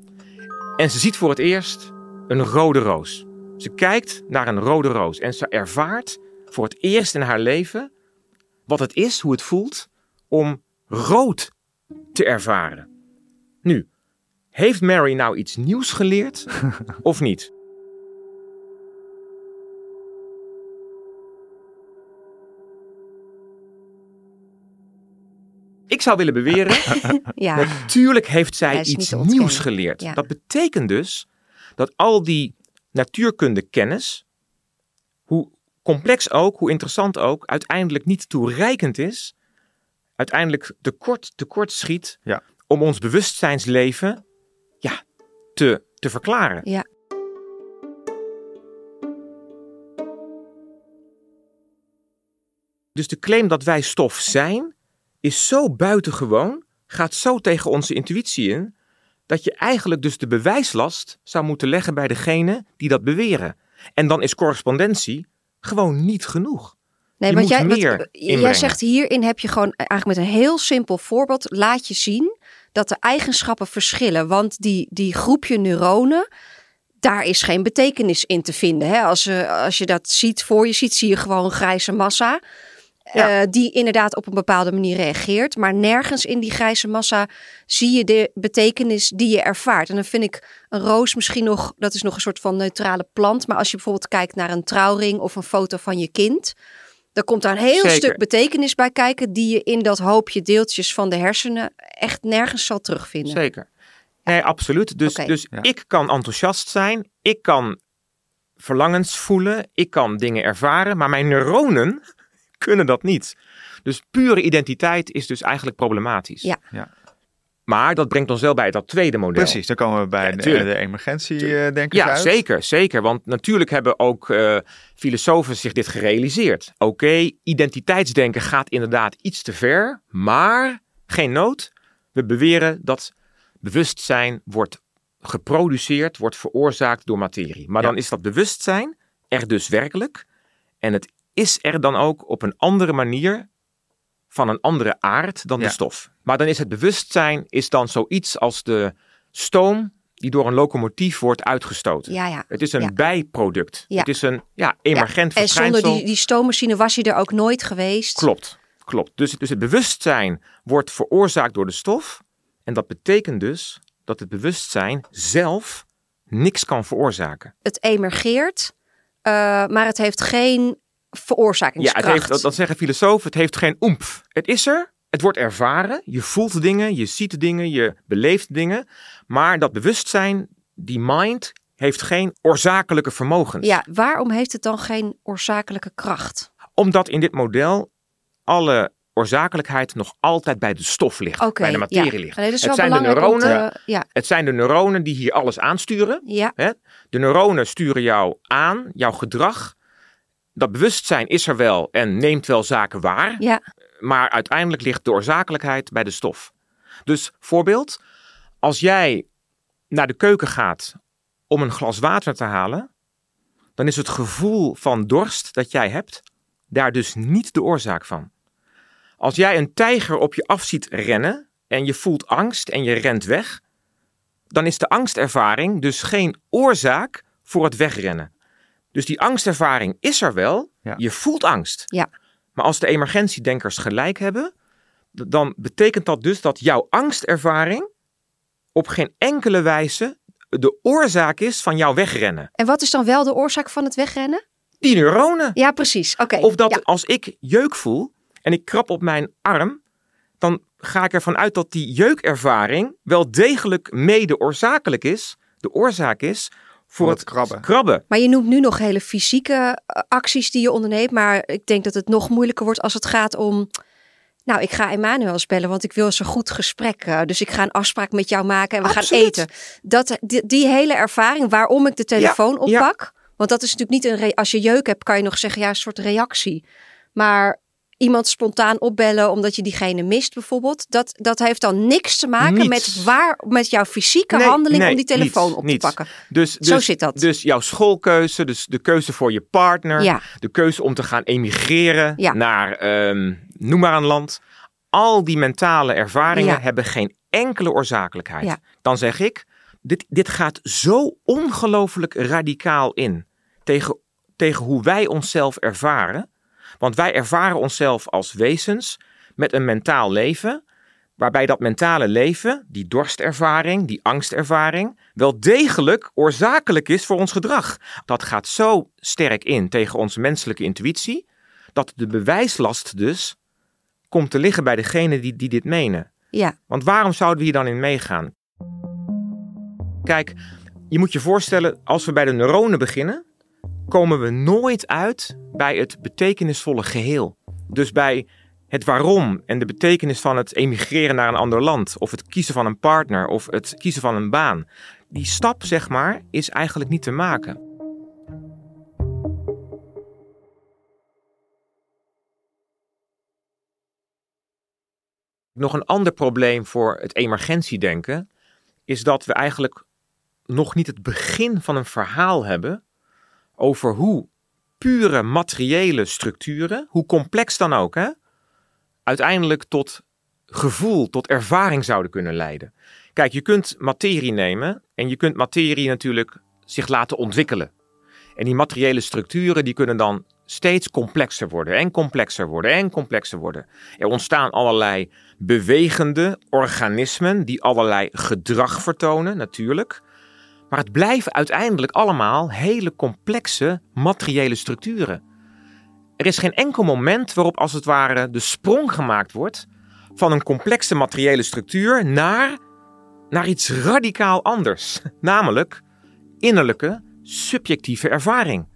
en ze ziet voor het eerst een rode roos. Ze kijkt naar een rode roos en ze ervaart voor het eerst in haar leven wat het is, hoe het voelt om rood te ervaren. Nu, heeft Mary nou iets nieuws geleerd of niet? Ik zou willen beweren, Ja, natuurlijk heeft zij iets nieuws geleerd. Ja. Dat betekent dus dat al die natuurkunde kennis, hoe complex ook, hoe interessant ook, uiteindelijk niet toereikend is, uiteindelijk tekort, tekort schiet Ja. om ons bewustzijnsleven ja, te, te verklaren. ja. Dus de claim dat wij stof zijn, is zo buitengewoon, gaat zo tegen onze intuïtie in, dat je eigenlijk dus de bewijslast zou moeten leggen bij degene die dat beweren. En dan is correspondentie gewoon niet genoeg. Nee, want jij, wat, jij zegt hierin heb je gewoon eigenlijk met een heel simpel voorbeeld laat je zien dat de eigenschappen verschillen. Want die, die groepje neuronen, daar is geen betekenis in te vinden. Hè? Als, eh, als je dat ziet voor je ziet, zie je gewoon een grijze massa. Ja. eh, die inderdaad op een bepaalde manier reageert. Maar nergens in die grijze massa zie je de betekenis die je ervaart. En dan vind ik een roos misschien nog, dat is nog een soort van neutrale plant. Maar als je bijvoorbeeld kijkt naar een trouwring of een foto van je kind. Dan komt daar een heel Zeker. stuk betekenis bij kijken. Die je in dat hoopje deeltjes van de hersenen echt nergens zal terugvinden. Zeker. Nee, absoluut. Dus, dus Ja. ik kan enthousiast zijn, ik kan verlangens voelen, ik kan dingen ervaren, maar mijn neuronen kunnen dat niet. Dus pure identiteit is dus eigenlijk problematisch. Ja. Ja. Maar dat brengt ons wel bij dat tweede model. Precies, dan komen we bij Ja, de, tuurlijk. de emergentie-denkers Ja, uit. zeker, zeker. Want natuurlijk hebben ook eh, filosofen zich dit gerealiseerd. Oké, identiteitsdenken gaat inderdaad iets te ver, maar geen nood. We beweren dat bewustzijn wordt geproduceerd, wordt veroorzaakt door materie. Maar Ja. dan is dat bewustzijn er dus werkelijk. En het is er dan ook op een andere manier van een andere aard dan Ja. de stof. Maar dan is het bewustzijn is dan zoiets als de stoom die door een locomotief wordt uitgestoten. Ja, ja. Het is een Ja. bijproduct. Ja. Het is een ja, emergent En zonder die, die stoommachine was hij er ook nooit geweest. Klopt, klopt. Dus, dus het bewustzijn wordt veroorzaakt door de stof. En dat betekent dus dat het bewustzijn zelf niks kan veroorzaken. Het emergeert, eh, maar het heeft geen Ja, veroorzakingskracht. het heeft, dat, dat zeggen filosofen, het heeft geen oemf. Het is er, het wordt ervaren, je voelt dingen, je ziet dingen, je beleeft dingen. Maar dat bewustzijn, die mind, heeft geen oorzakelijke vermogens. Ja, waarom heeft het dan geen oorzakelijke kracht? Omdat in dit model alle oorzakelijkheid nog altijd bij de stof ligt, bij de materie ja. ligt. Nee, het zijn de neuronen, te- ja, Het zijn de neuronen die hier alles aansturen. ja, Hè? De neuronen sturen jou aan, jouw gedrag. Dat bewustzijn is er wel en neemt wel zaken waar. ja, Maar uiteindelijk ligt de oorzakelijkheid bij de stof. Dus voorbeeld, als jij naar de keuken gaat om een glas water te halen, dan is het gevoel van dorst dat jij hebt daar dus niet de oorzaak van. Als jij een tijger op je af ziet rennen en je voelt angst en je rent weg, dan is de angstervaring dus geen oorzaak voor het wegrennen. Dus die angstervaring is er wel, Ja. je voelt angst. ja. Maar als de emergentiedenkers gelijk hebben, dan betekent dat dus dat jouw angstervaring op geen enkele wijze de oorzaak is van jouw wegrennen. En wat is dan wel de oorzaak van het wegrennen? Die neuronen. Ja, precies. Oké. Of dat ja. als ik jeuk voel en ik krap op mijn arm, dan ga ik ervan uit dat die jeukervaring wel degelijk mede oorzakelijk is. De oorzaak is voor, het het krabben. krabben. Maar je noemt nu nog hele fysieke eh, acties die je onderneemt. Maar ik denk dat het nog moeilijker wordt als het gaat om. Nou, ik ga Emmanuel eens bellen, want ik wil eens een goed gesprek. eh, dus ik ga een afspraak met jou maken en we gaan eten. Dat, die, die hele ervaring waarom ik de telefoon ja. oppak. Want dat is natuurlijk niet een. Re- als je jeuk hebt, kan je nog zeggen, ja, een soort reactie. Maar iemand spontaan opbellen omdat je diegene mist, bijvoorbeeld. Dat, dat heeft dan niks te maken Niets. met, waar, met jouw fysieke Nee, handeling nee, om die telefoon niets, op niets. te pakken. Dus, Zo dus- zit dat. Dus jouw schoolkeuze, dus de keuze voor je partner, Ja. de keuze om te gaan emigreren Ja. naar, ehm, noem maar een land. Al die mentale ervaringen Ja. hebben geen enkele oorzakelijkheid. Dan zeg ik, dit, dit gaat zo ongelooflijk radicaal in tegen, tegen hoe wij onszelf ervaren. Want wij ervaren onszelf als wezens met een mentaal leven waarbij dat mentale leven, die dorstervaring, die angstervaring, wel degelijk oorzakelijk is voor ons gedrag. Dat gaat zo sterk in tegen onze menselijke intuïtie, dat de bewijslast dus komt te liggen bij degene die, die dit menen. Ja, Want waarom zouden we hier dan in meegaan? Kijk, je moet je voorstellen, als we bij de neuronen beginnen, komen we nooit uit bij het betekenisvolle geheel. Dus bij het waarom en de betekenis van het emigreren naar een ander land, of het kiezen van een partner, of het kiezen van een baan. Die stap, zeg maar, is eigenlijk niet te maken. Nog een ander probleem voor het emergentiedenken is dat we eigenlijk nog niet het begin van een verhaal hebben over hoe pure materiële structuren, hoe complex dan ook, hè, uiteindelijk tot gevoel, tot ervaring zouden kunnen leiden. Kijk, je kunt materie nemen en je kunt materie natuurlijk zich laten ontwikkelen. En die materiële structuren die kunnen dan steeds complexer worden en complexer worden en complexer worden. Er ontstaan allerlei bewegende organismen die allerlei gedrag vertonen, natuurlijk. Maar het blijven uiteindelijk allemaal hele complexe materiële structuren. Er is geen enkel moment waarop als het ware de sprong gemaakt wordt van een complexe materiële structuur naar, naar iets radicaal anders. Namelijk innerlijke, subjectieve ervaring.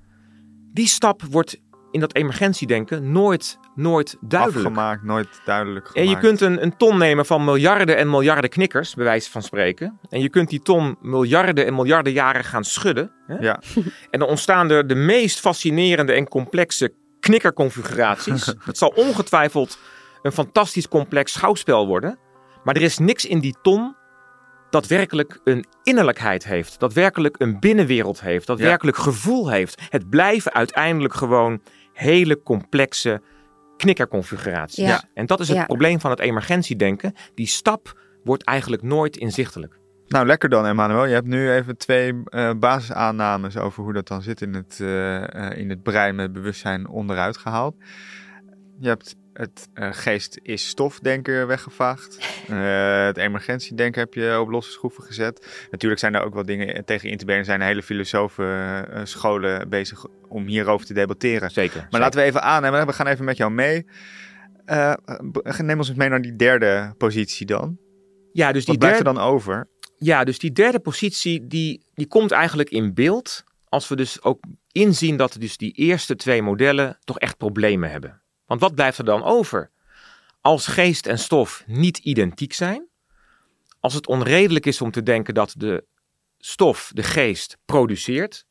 Die stap wordt in dat emergentiedenken nooit, nooit duidelijk. Afgemaakt, nooit duidelijk En gemaakt. je kunt een, een ton nemen van miljarden en miljarden knikkers, bij wijze van spreken. En je kunt die ton miljarden en miljarden jaren gaan schudden. Hè? Ja, En dan ontstaan er de meest fascinerende en complexe knikkerconfiguraties. Het zal ongetwijfeld een fantastisch complex schouwspel worden. Maar er is niks in die ton dat werkelijk een innerlijkheid heeft. Dat werkelijk een binnenwereld heeft. Dat Ja. werkelijk gevoel heeft. Het blijven uiteindelijk gewoon hele complexe knikkerconfiguraties. Ja. En dat is het Ja. probleem van het emergentiedenken. Die stap wordt eigenlijk nooit inzichtelijk. Nou, lekker dan, Emmanuel. Je hebt nu even twee eh, basisaannames over hoe dat dan zit in het, eh, eh, in het brein met bewustzijn onderuit gehaald. Je hebt het eh, geest is stofdenken weggevaagd. Eh, het emergentiedenken heb je op losse schroeven gezet. Natuurlijk zijn er ook wel dingen tegen in te brengen. Er zijn hele filosofen eh, scholen bezig om hierover te debatteren. Zeker. Maar laten we even aannemen, we gaan even met jou mee. Neem ons eens mee naar die derde positie dan. Ja, dus die Wat blijft derde, er dan over? Ja, dus die derde positie, die, die komt eigenlijk in beeld als we dus ook inzien dat dus die eerste twee modellen toch echt problemen hebben. Want wat blijft er dan over? Als geest en stof niet identiek zijn, als het onredelijk is om te denken dat de stof, de geest, produceert,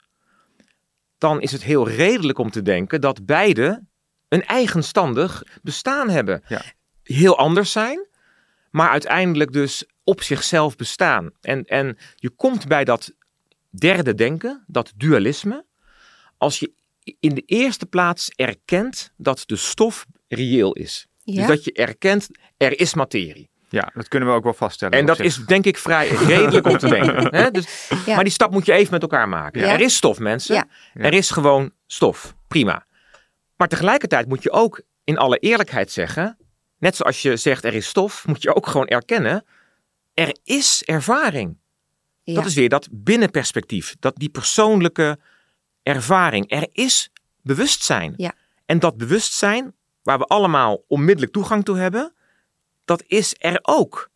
dan is het heel redelijk om te denken dat beide een eigenstandig bestaan hebben. Ja. Heel anders zijn, maar uiteindelijk dus op zichzelf bestaan. En, en je komt bij dat derde denken, dat dualisme, als je in de eerste plaats erkent dat de stof reëel is. Ja. Dus dat je erkent, er is materie. Ja, dat kunnen we ook wel vaststellen. En dat zich. is denk ik vrij redelijk om te denken. Hè? Dus, Ja. Maar die stap moet je even met elkaar maken. Ja. Er is stof, mensen. Ja. Er is gewoon stof. Prima. Maar tegelijkertijd moet je ook in alle eerlijkheid zeggen, net zoals je zegt er is stof, moet je ook gewoon erkennen, er is ervaring. Ja. Dat is weer dat binnenperspectief, dat die persoonlijke ervaring. Er is bewustzijn. Ja. En dat bewustzijn, waar we allemaal onmiddellijk toegang toe hebben, dat is er ook.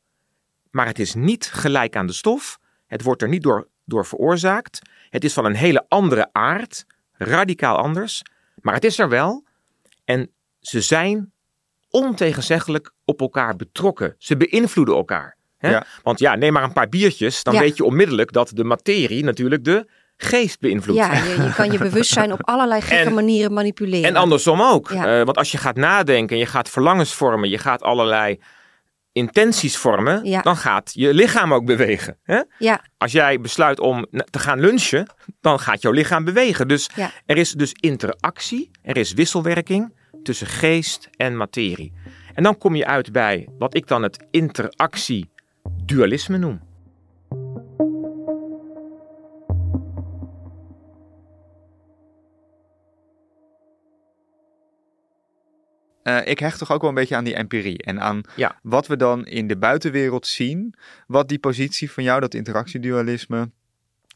Maar het is niet gelijk aan de stof. Het wordt er niet door, door veroorzaakt. Het is van een hele andere aard, radicaal anders. Maar het is er wel. En ze zijn ontegenzeggelijk op elkaar betrokken. Ze beïnvloeden elkaar. Hè? Ja. Want ja, neem maar een paar biertjes, dan Ja. weet je onmiddellijk dat de materie natuurlijk de geest beïnvloedt. Ja, je, je kan je bewustzijn op allerlei gekke En- manieren manipuleren. En andersom ook. Ja. Eh, want als je gaat nadenken, je gaat verlangens vormen, je gaat allerlei intenties vormen, Ja. dan gaat je lichaam ook bewegen. Hè? Ja, Als jij besluit om te gaan lunchen, dan gaat jouw lichaam bewegen. Dus Ja. er is dus interactie, er is wisselwerking tussen geest en materie. En dan kom je uit bij wat ik dan het interactie-dualisme noem. Eh, ik hecht toch ook wel een beetje aan die empirie en aan Ja. wat we dan in de buitenwereld zien, wat die positie van jou, dat interactiedualisme,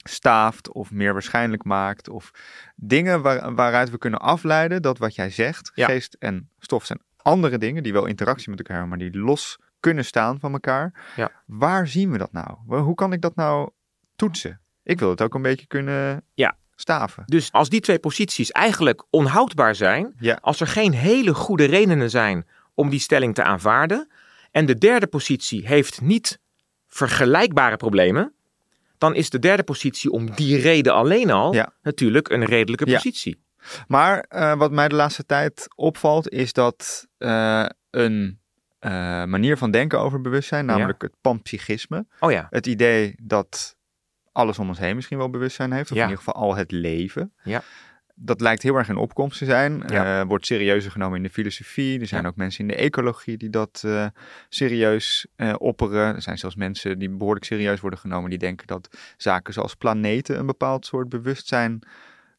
staaft of meer waarschijnlijk maakt. Of dingen waar, waaruit we kunnen afleiden dat wat jij zegt, Ja. geest en stof zijn andere dingen die wel interactie met elkaar hebben, maar die los kunnen staan van elkaar. Ja. Waar zien we dat nou? Hoe kan ik dat nou toetsen? Ik wil het ook een beetje kunnen Ja. Staven. Dus als die twee posities eigenlijk onhoudbaar zijn, Ja. als er geen hele goede redenen zijn om die stelling te aanvaarden, en de derde positie heeft niet vergelijkbare problemen, dan is de derde positie om die reden alleen al Ja. natuurlijk een redelijke Ja. positie. Maar eh, wat mij de laatste tijd opvalt, is dat eh, een eh, manier van denken over bewustzijn, namelijk het panpsychisme, Oh ja, het idee dat alles om ons heen misschien wel bewustzijn heeft, of Ja. in ieder geval al het leven. Ja. Dat lijkt heel erg in opkomst te zijn. Ja. Eh, wordt serieuzer genomen in de filosofie. Er zijn ook mensen in de ecologie die dat eh, serieus eh, opperen. Er zijn zelfs mensen die behoorlijk serieus worden genomen. Die denken dat zaken zoals planeten een bepaald soort bewustzijn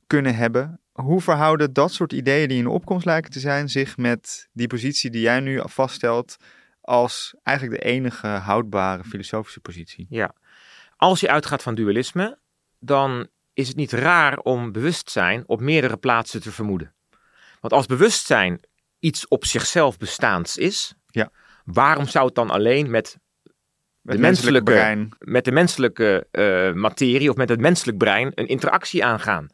kunnen hebben. Hoe verhouden dat soort ideeën die in opkomst lijken te zijn zich met die positie die jij nu vaststelt als eigenlijk de enige houdbare filosofische positie? ja. Als je uitgaat van dualisme, dan is het niet raar om bewustzijn op meerdere plaatsen te vermoeden. Want als bewustzijn iets op zichzelf bestaans is, Ja. waarom zou het dan alleen met Het de menselijke, brein. met de menselijke eh, materie of met het menselijk brein een interactie aangaan?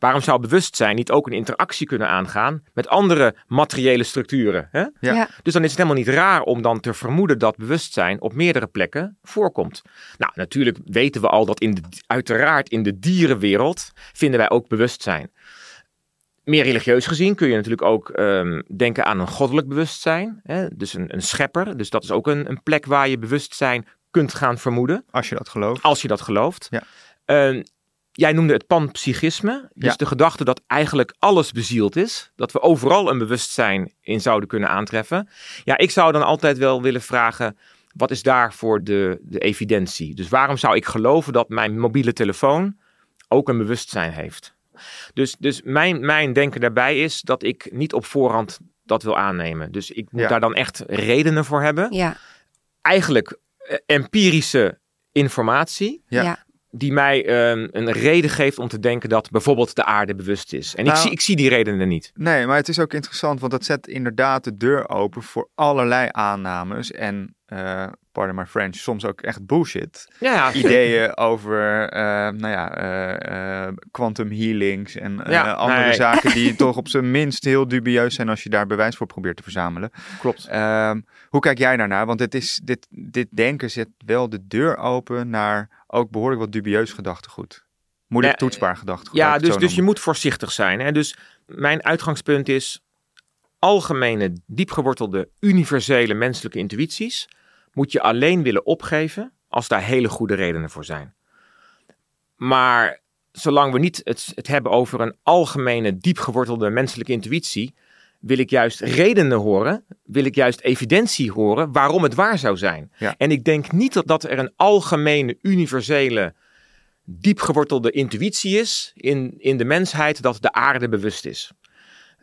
Waarom zou bewustzijn niet ook een interactie kunnen aangaan met andere materiële structuren? Hè? Ja. Ja. Dus dan is het helemaal niet raar om dan te vermoeden dat bewustzijn op meerdere plekken voorkomt. Nou, natuurlijk weten we al dat in de, uiteraard in de dierenwereld vinden wij ook bewustzijn. meer religieus gezien kun je natuurlijk ook ehm, denken aan een goddelijk bewustzijn. Hè? Dus een, een schepper. Dus dat is ook een, een plek waar je bewustzijn kunt gaan vermoeden. Als je dat gelooft. Als je dat gelooft. Ja. Ehm, jij noemde het panpsychisme. Dus Ja. de gedachte dat eigenlijk alles bezield is. Dat we overal een bewustzijn in zouden kunnen aantreffen. Ja, ik zou dan altijd wel willen vragen. Wat is daarvoor de, de evidentie? Dus waarom zou ik geloven dat mijn mobiele telefoon ook een bewustzijn heeft? Dus, dus mijn, mijn denken daarbij is dat ik niet op voorhand dat wil aannemen. Dus ik moet Ja. daar dan echt redenen voor hebben. Ja, Eigenlijk eh, empirische informatie Ja. Die mij ehm, een reden geeft om te denken dat bijvoorbeeld de aarde bewust is. En ik, Nou- zie, ik zie die redenen niet. Nee, maar het is ook interessant, want dat zet inderdaad de deur open voor allerlei aannames en, eh pardon my French, soms ook echt bullshit. Ja, ja. Ideeën over, eh, nou ja, eh, eh, quantum healings en Ja, andere nee. zaken die toch op zijn minst heel dubieus zijn als je daar bewijs voor probeert te verzamelen. klopt. Ehm, hoe kijk jij daarnaar? Want dit, is, dit, dit denken zet wel de deur open naar ook behoorlijk wat dubieus gedachtegoed. Moeilijk Ja, toetsbaar gedachtegoed. Ja, dus, dus je moet voorzichtig zijn. Hè? Dus mijn uitgangspunt is algemene, diepgewortelde, universele menselijke intuïties moet je alleen willen opgeven als daar hele goede redenen voor zijn. Maar zolang we niet het, het hebben over een algemene, diepgewortelde menselijke intuïtie, wil ik juist redenen horen, wil ik juist evidentie horen waarom het waar zou zijn. Ja. En ik denk niet dat, dat er een algemene, universele, diepgewortelde intuïtie is in, in de mensheid dat de aarde bewust is.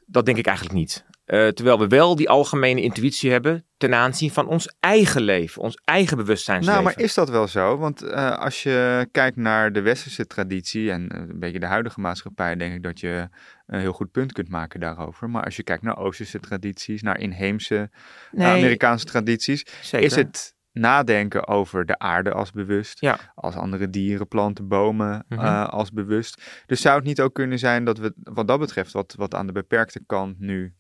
Dat denk ik eigenlijk niet. Eh, terwijl we wel die algemene intuïtie hebben ten aanzien van ons eigen leven, ons eigen bewustzijnsleven. Nou, maar is dat wel zo? Want eh, als je kijkt naar de westerse traditie en eh, een beetje de huidige maatschappij, denk ik dat je een heel goed punt kunt maken daarover. Maar als je kijkt naar Oosterse tradities, naar inheemse Amerikaanse tradities, zeker. is het nadenken over de aarde als bewust, Ja. als andere dieren, planten, bomen Mhm. eh, als bewust. Dus zou het niet ook kunnen zijn dat we wat dat betreft, wat, wat aan de beperkte kant nu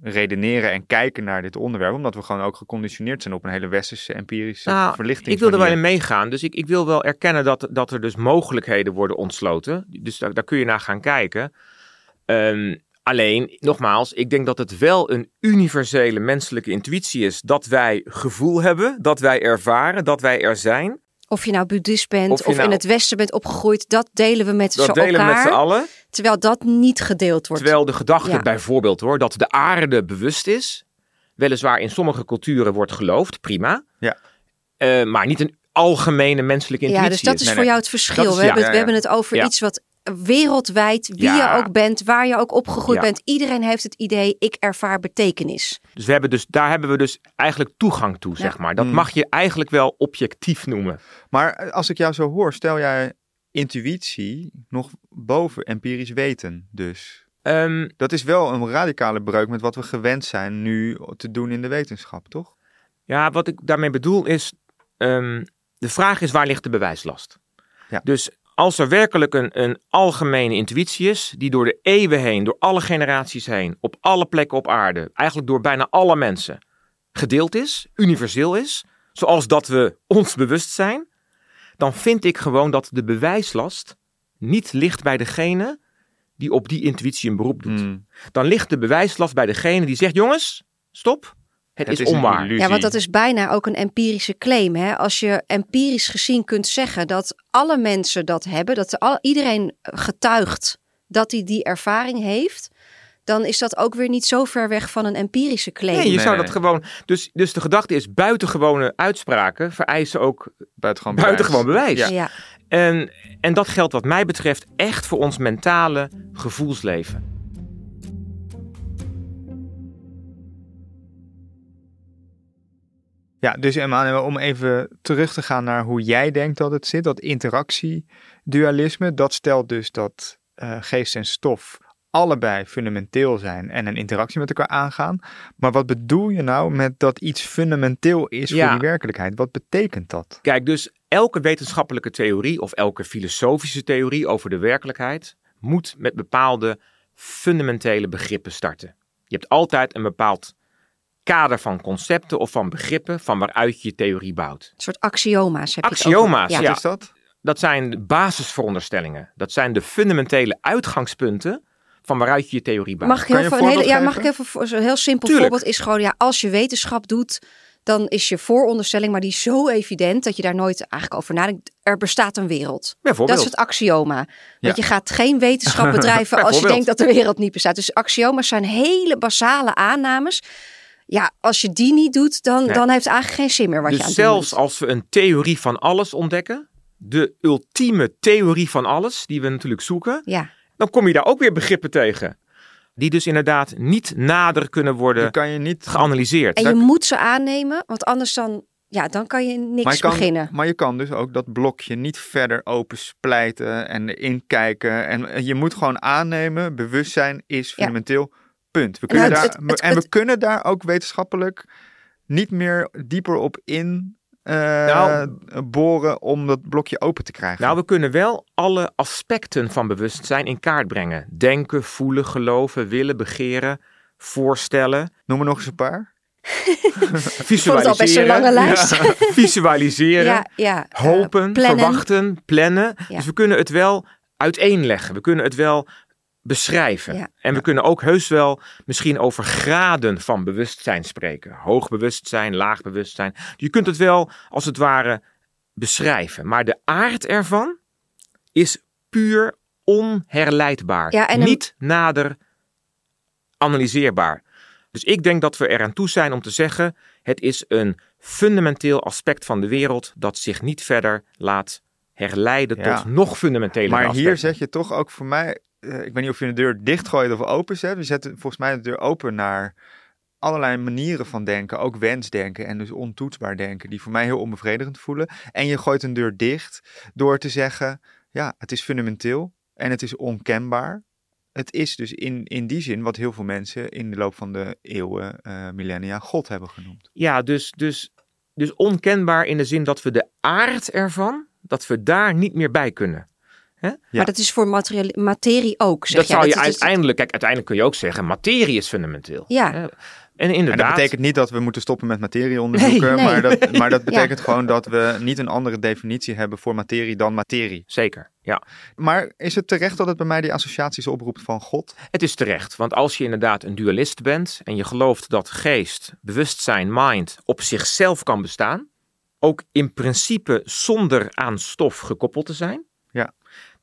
redeneren en kijken naar dit onderwerp, omdat we gewoon ook geconditioneerd zijn op een hele westerse empirische Nou, verlichting. Ik wil er wel in meegaan. Dus ik, ik wil wel erkennen dat, dat er dus mogelijkheden worden ontsloten. Dus daar, daar kun je naar gaan kijken. Ehm, alleen, nogmaals, ik denk dat het wel een universele menselijke intuïtie is. Dat wij gevoel hebben, dat wij ervaren, dat wij er zijn. Of je nou boeddhist bent Of of, je nou- in het westen bent opgegroeid, dat delen we met Dat z'n delen we met z'n allen. Terwijl dat niet gedeeld wordt. Terwijl de gedachte Ja. bijvoorbeeld hoor, dat de aarde bewust is. Weliswaar in sommige culturen wordt geloofd, prima. Ja. Eh, maar niet een algemene menselijke intuïtie ja, dus dat is is. Nee, voor nee. jou het verschil. Dat is- we, ja, hebben, ja, we ja. hebben het over Ja. iets wat wereldwijd, wie Ja. je ook bent, waar je ook opgegroeid Ja. bent. Iedereen heeft het idee, ik ervaar betekenis. Dus, we hebben dus daar hebben we dus eigenlijk toegang toe, zeg maar. Dat Mm. mag je eigenlijk wel objectief noemen. Maar eh, als ik jou zo hoor, stel jij intuïtie nog boven empirisch weten dus. Ehm, Dat is wel een radicale breuk met wat we gewend zijn nu te doen in de wetenschap, toch? ja, wat ik daarmee bedoel is, ehm, de vraag is waar ligt de bewijslast? Ja. Dus als er werkelijk een, een algemene intuïtie is, die door de eeuwen heen, door alle generaties heen, op alle plekken op aarde, eigenlijk door bijna alle mensen, gedeeld is, universeel is, zoals dat we ons bewust zijn, dan vind ik gewoon dat de bewijslast niet ligt bij degene die op die intuïtie een beroep doet. Hmm. Dan ligt de bewijslast bij degene die zegt, jongens, stop, het, is, een onwaar. Ja, want dat is bijna ook een empirische claim. Hè? Als je empirisch gezien kunt zeggen dat alle mensen dat hebben, dat al, iedereen getuigt dat hij die ervaring heeft, dan is dat ook weer niet zo ver weg van een empirische claim. Nee, je Nee, zou dat gewoon. Dus, dus de gedachte is: buitengewone uitspraken vereisen ook buitengewoon buitengewoon bewijs. Ja. Ja. En, en dat geldt, wat mij betreft, echt voor ons mentale gevoelsleven. Ja, dus Emmanuel, om even terug te gaan naar hoe jij denkt dat het zit, dat interactiedualisme, dat stelt dus dat eh, geest en stof allebei fundamenteel zijn en een interactie met elkaar aangaan. Maar wat bedoel je nou met dat iets fundamenteel is Ja. voor die werkelijkheid? Wat betekent dat? Kijk, dus elke wetenschappelijke theorie of elke filosofische theorie over de werkelijkheid moet met bepaalde fundamentele begrippen starten. Je hebt altijd een bepaald kader van concepten of van begrippen van waaruit je je theorie bouwt. Een soort axioma's heb je het Axioma's. Ja. ja. Wat is dat? Dat zijn de basisveronderstellingen. Dat zijn de fundamentele uitgangspunten van waaruit je je theorie bouwt. Mag ik heel, even, een hele, ja, mag ik even voor zo'n heel simpel Tuurlijk. voorbeeld is gewoon ja, als je wetenschap doet, dan is je vooronderstelling, maar die is zo evident dat je daar nooit eigenlijk over nadenkt. Er bestaat een wereld. Bijvoorbeeld. Dat is het axioma. Ja. Want je gaat geen wetenschap bedrijven als je denkt dat de wereld niet bestaat. Dus axioma's zijn hele basale aannames. Ja, als je die niet doet, dan, Nee. dan heeft het eigenlijk geen zin meer wat je aan dus het doen zelfs als we een theorie van alles ontdekken, de ultieme theorie van alles, die we natuurlijk zoeken, Ja, dan kom je daar ook weer begrippen tegen. Die dus inderdaad niet nader kunnen Die worden kan je niet geanalyseerd. en je moet ze aannemen, want anders dan, ja, dan kan je niks maar je, kan, beginnen. maar je kan dus ook dat blokje niet verder open splijten en erin kijken. En je moet gewoon aannemen, bewustzijn is fundamenteel, punt. We Nou, kunnen het- daar, het- het- en we het- kunnen daar ook wetenschappelijk niet meer dieper op in eh, Nou- boren om dat blokje open te krijgen. Nou, we kunnen wel alle aspecten van bewustzijn in kaart brengen. Denken, voelen, geloven, willen, begeren, voorstellen, Noem er nog eens een paar. visualiseren. al best een lange lijst. Ja, visualiseren, Ja, ja. hopen, plannen. verwachten, plannen. Ja. Dus we kunnen het wel uiteenleggen. We kunnen het wel beschrijven. Ja. En we kunnen ook heus wel misschien over graden van bewustzijn spreken. Hoog bewustzijn, laag bewustzijn. Je kunt het wel als het ware beschrijven. Maar de aard ervan is puur onherleidbaar. Ja, en een- Niet nader analyseerbaar. Dus ik denk dat we eraan toe zijn om te zeggen: het is een fundamenteel aspect van de wereld dat zich niet verder laat herleiden Ja. tot nog fundamentele Maar aspecten. hier zet je toch ook voor mij, eh, ik weet niet of je de deur dichtgooit of open zet. We zetten volgens mij de deur open naar allerlei manieren van denken, ook wensdenken en dus ontoetsbaar denken, die voor mij heel onbevredigend voelen. En je gooit een deur dicht door te zeggen, ja, het is fundamenteel en het is onkenbaar. Het is dus in, in die zin wat heel veel mensen in de loop van de eeuwen, eh, millennia, God hebben genoemd. Ja, dus, dus, dus onkenbaar in de zin dat we de aard ervan, dat we daar niet meer bij kunnen. Ja. Maar dat is voor materie ook, zeg dat jij. zou je Dat uiteindelijk, kijk, uiteindelijk kun je ook zeggen, materie is fundamenteel. Ja. Hè? En En inderdaad. dat betekent niet dat we moeten stoppen met materie onderzoeken, Nee, nee. Maar, dat, maar dat Ja. betekent gewoon dat we niet een andere definitie hebben voor materie dan materie. Zeker, ja. Maar is het terecht dat het bij mij die associaties oproept van God? Het is terecht, want als je inderdaad een dualist bent en je gelooft dat geest, bewustzijn, mind op zichzelf kan bestaan, ook in principe zonder aan stof gekoppeld te zijn.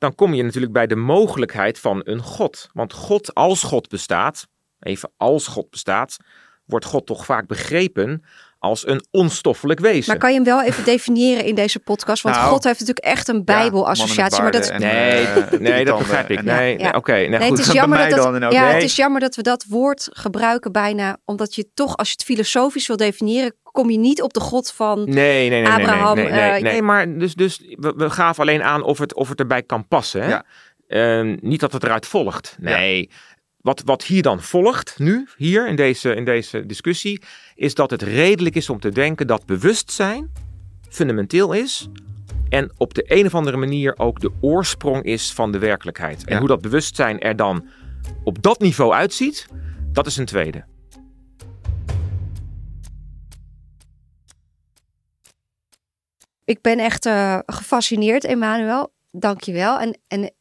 Dan kom je natuurlijk bij de mogelijkheid van een God. Want God, als God bestaat, even als God bestaat, wordt God toch vaak begrepen als een onstoffelijk wezen. Maar kan je hem wel even definiëren in deze podcast? Want Nou, God heeft natuurlijk echt een bijbelassociatie. maar dat, En, Nee, eh, nee, dat begrijp ik. en- Nee, Ja. nee, oké. nee, nee, goed. het is Bij jammer dat, ja, Nee. het is jammer dat we dat woord gebruiken bijna. Omdat je toch, als je het filosofisch wil definiëren, kom je niet op de God van... Nee, nee, nee, nee, Abraham, nee, nee, nee, eh, nee, maar dus, dus we, we gaven alleen aan of het, of het erbij kan passen. Hè? Ja. Ehm, niet dat het eruit volgt. Nee. Wat, wat hier dan volgt, nu, hier in deze, in deze discussie, is dat het redelijk is om te denken dat bewustzijn fundamenteel is. En op de een of andere manier ook de oorsprong is van de werkelijkheid. En Ja. hoe dat bewustzijn er dan op dat niveau uitziet, dat is een tweede. Ik ben echt eh, gefascineerd, Emmanuel. Dank je wel. En, en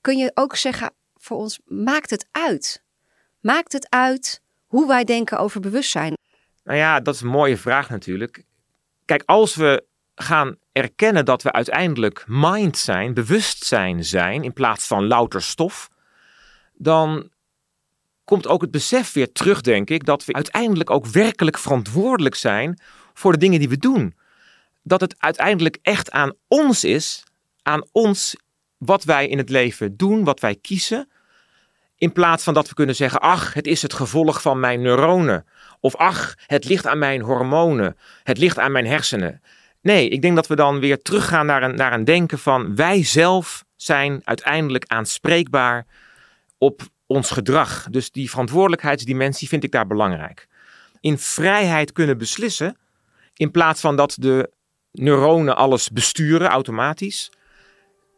kun je ook zeggen voor ons, maakt het uit? Maakt het uit hoe wij denken over bewustzijn? Nou ja, dat is een mooie vraag natuurlijk. Kijk, als we gaan erkennen dat we uiteindelijk mind zijn, bewustzijn zijn, in plaats van louter stof, dan komt ook het besef weer terug, denk ik, dat we uiteindelijk ook werkelijk verantwoordelijk zijn voor de dingen die we doen. Dat het uiteindelijk echt aan ons is, aan ons wat wij in het leven doen, wat wij kiezen. In plaats van dat we kunnen zeggen, ach, het is het gevolg van mijn neuronen. Of ach, het ligt aan mijn hormonen. Het ligt aan mijn hersenen. Nee, ik denk dat we dan weer teruggaan naar een, naar een denken van wij zelf zijn uiteindelijk aanspreekbaar op ons gedrag. Dus die verantwoordelijkheidsdimensie vind ik daar belangrijk. In vrijheid kunnen beslissen, in plaats van dat de neuronen alles besturen automatisch.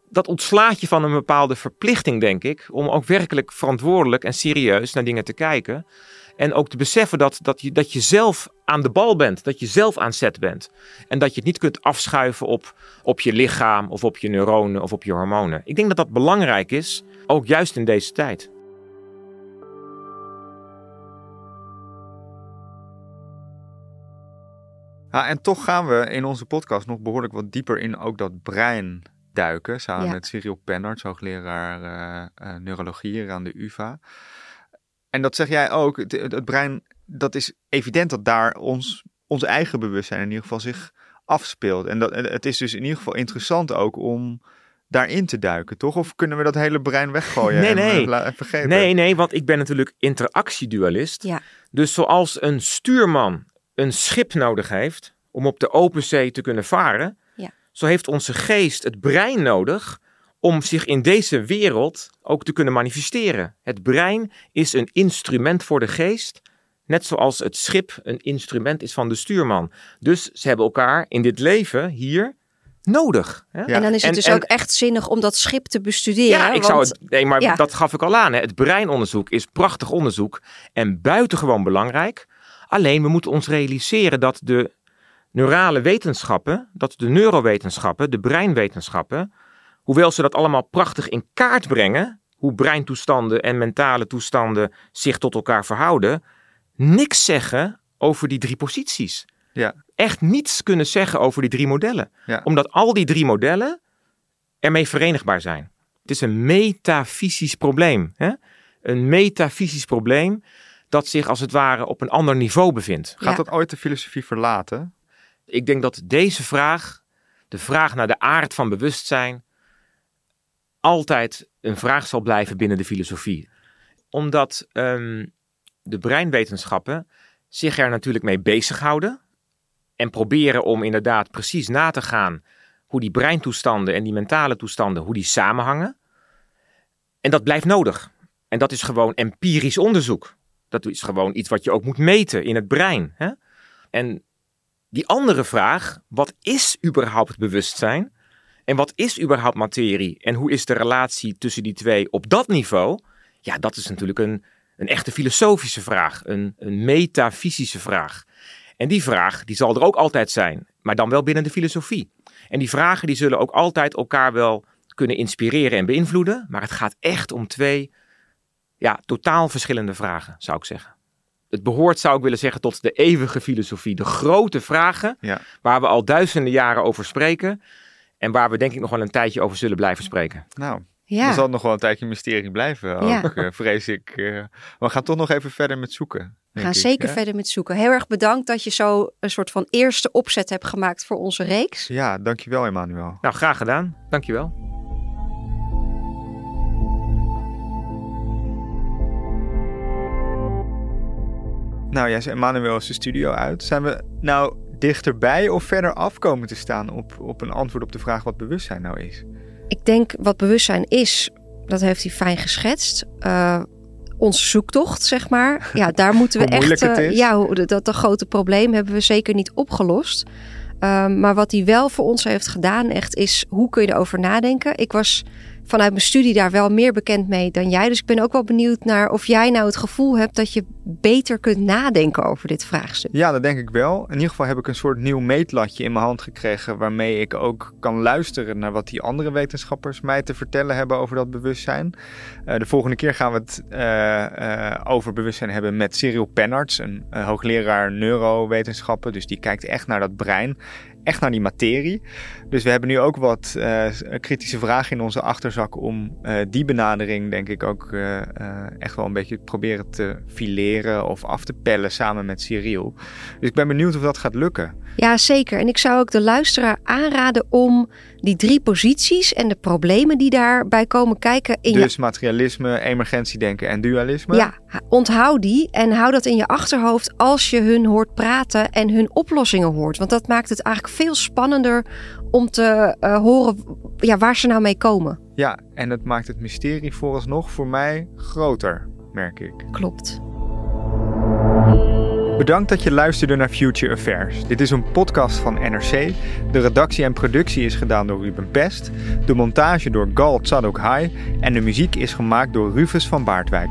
Dat ontslaat je van een bepaalde verplichting, denk ik, om ook werkelijk verantwoordelijk en serieus naar dingen te kijken. En ook te beseffen dat, dat, je, dat je zelf aan de bal bent, dat je zelf aan zet bent. En dat je het niet kunt afschuiven op, op je lichaam of op je neuronen of op je hormonen. Ik denk dat dat belangrijk is, ook juist in deze tijd. Ja, en toch gaan we in onze podcast nog behoorlijk wat dieper in ook dat brein duiken. Samen Ja. met Cyril Pennerts, hoogleraar eh, eh, neurologie hier aan de UvA. En dat zeg jij ook, het, het brein, dat is evident dat daar ons, ons eigen bewustzijn in ieder geval zich afspeelt. En dat, het is dus in ieder geval interessant ook om daarin te duiken, toch? Of kunnen we dat hele brein weggooien? Nee, en, nee. en vergeten? Nee, nee, want ik ben natuurlijk interactiedualist. Ja. Dus zoals een stuurman een schip nodig heeft om op de open zee te kunnen varen, Ja. zo heeft onze geest het brein nodig om zich in deze wereld ook te kunnen manifesteren. Het brein is een instrument voor de geest, net zoals het schip een instrument is van de stuurman. Dus ze hebben elkaar in dit leven hier nodig. Hè? Ja. En dan is het En- dus en- ook echt zinnig om dat schip te bestuderen. Ja, ik zou het. Nee, maar ja. dat gaf ik al aan. Hè. Het breinonderzoek is prachtig onderzoek en buitengewoon belangrijk. Alleen we moeten ons realiseren dat de neurale wetenschappen, dat de neurowetenschappen, de breinwetenschappen, hoewel ze dat allemaal prachtig in kaart brengen, hoe breintoestanden en mentale toestanden zich tot elkaar verhouden, niks zeggen over die drie posities. Ja. Echt niets kunnen zeggen over die drie modellen. Ja. Omdat al die drie modellen ermee verenigbaar zijn. Het is een metafysisch probleem. Hè? Een metafysisch probleem dat zich als het ware op een ander niveau bevindt. Gaat Ja. dat ooit de filosofie verlaten? Ik denk dat deze vraag, de vraag naar de aard van bewustzijn, altijd een vraag zal blijven binnen de filosofie. Omdat ehm, de breinwetenschappen zich er natuurlijk mee bezighouden en proberen om inderdaad precies na te gaan hoe die breintoestanden en die mentale toestanden, hoe die samenhangen. En dat blijft nodig. En dat is gewoon empirisch onderzoek. Dat is gewoon iets wat je ook moet meten in het brein. Hè? En die andere vraag, wat is überhaupt bewustzijn? En wat is überhaupt materie? En hoe is de relatie tussen die twee op dat niveau? Ja, dat is natuurlijk een, een echte filosofische vraag, een, een metafysische vraag. En die vraag, die zal er ook altijd zijn, maar dan wel binnen de filosofie. En die vragen, die zullen ook altijd elkaar wel kunnen inspireren en beïnvloeden. Maar het gaat echt om twee, ja, totaal verschillende vragen, zou ik zeggen. Het behoort, zou ik willen zeggen, tot de eeuwige filosofie. De grote vragen Ja. waar we al duizenden jaren over spreken. En waar we denk ik nog wel een tijdje over zullen blijven spreken. Nou, ja. dan zal nog wel een tijdje een mysterie blijven, ook, Ja. eh, vrees ik. eh. we gaan toch nog even verder met zoeken. We gaan ik, zeker hè? verder met zoeken. Heel erg bedankt dat je zo een soort van eerste opzet hebt gemaakt voor onze reeks. Ja, dankjewel Emmanuel. Nou, graag gedaan. Dankjewel. Nou, jij zei Emmanuel is de studio uit. Zijn we nou dichterbij of verder af komen te staan op, op een antwoord op de vraag wat bewustzijn nou is? Ik denk wat bewustzijn is, dat heeft hij fijn geschetst. Eh, onze zoektocht, zeg maar. Ja, daar moeten we echt. is. ja, dat, dat grote probleem hebben we zeker niet opgelost. Ehm, maar wat hij wel voor ons heeft gedaan, echt, is hoe kun je erover nadenken. Ik was vanuit mijn studie daar wel meer bekend mee dan jij. Dus ik ben ook wel benieuwd naar of jij nou het gevoel hebt dat je beter kunt nadenken over dit vraagstuk. Ja, dat denk ik wel. In ieder geval heb ik een soort nieuw meetlatje in mijn hand gekregen. waarmee ik ook kan luisteren naar wat die andere wetenschappers mij te vertellen hebben over dat bewustzijn. Eh, de volgende keer gaan we het eh, eh, over bewustzijn hebben met Cyril Penarts, een hoogleraar neurowetenschappen. Dus die kijkt echt naar dat brein. Echt naar die materie. Dus we hebben nu ook wat eh, kritische vragen in onze achterzak om eh, die benadering, denk ik, ook eh, eh, echt wel een beetje proberen te fileren of af te pellen samen met Cyril. Dus ik ben benieuwd of dat gaat lukken. Ja, zeker. En ik zou ook de luisteraar aanraden om die drie posities en de problemen die daarbij komen kijken in dus materialisme, emergentiedenken en dualisme. je. Ja, onthoud die en hou dat in je achterhoofd als je hun hoort praten en hun oplossingen hoort. Want dat maakt het eigenlijk veel spannender om te eh, horen ja, waar ze nou mee komen. ja, en het maakt het mysterie vooralsnog voor mij groter, merk ik. Klopt. Bedankt dat je luisterde naar Future Affairs. Dit is een podcast van NRC. De redactie en productie is gedaan door Ruben Pest. De montage door Gal Tsadok Hai. En de muziek is gemaakt door Rufus van Baardwijk.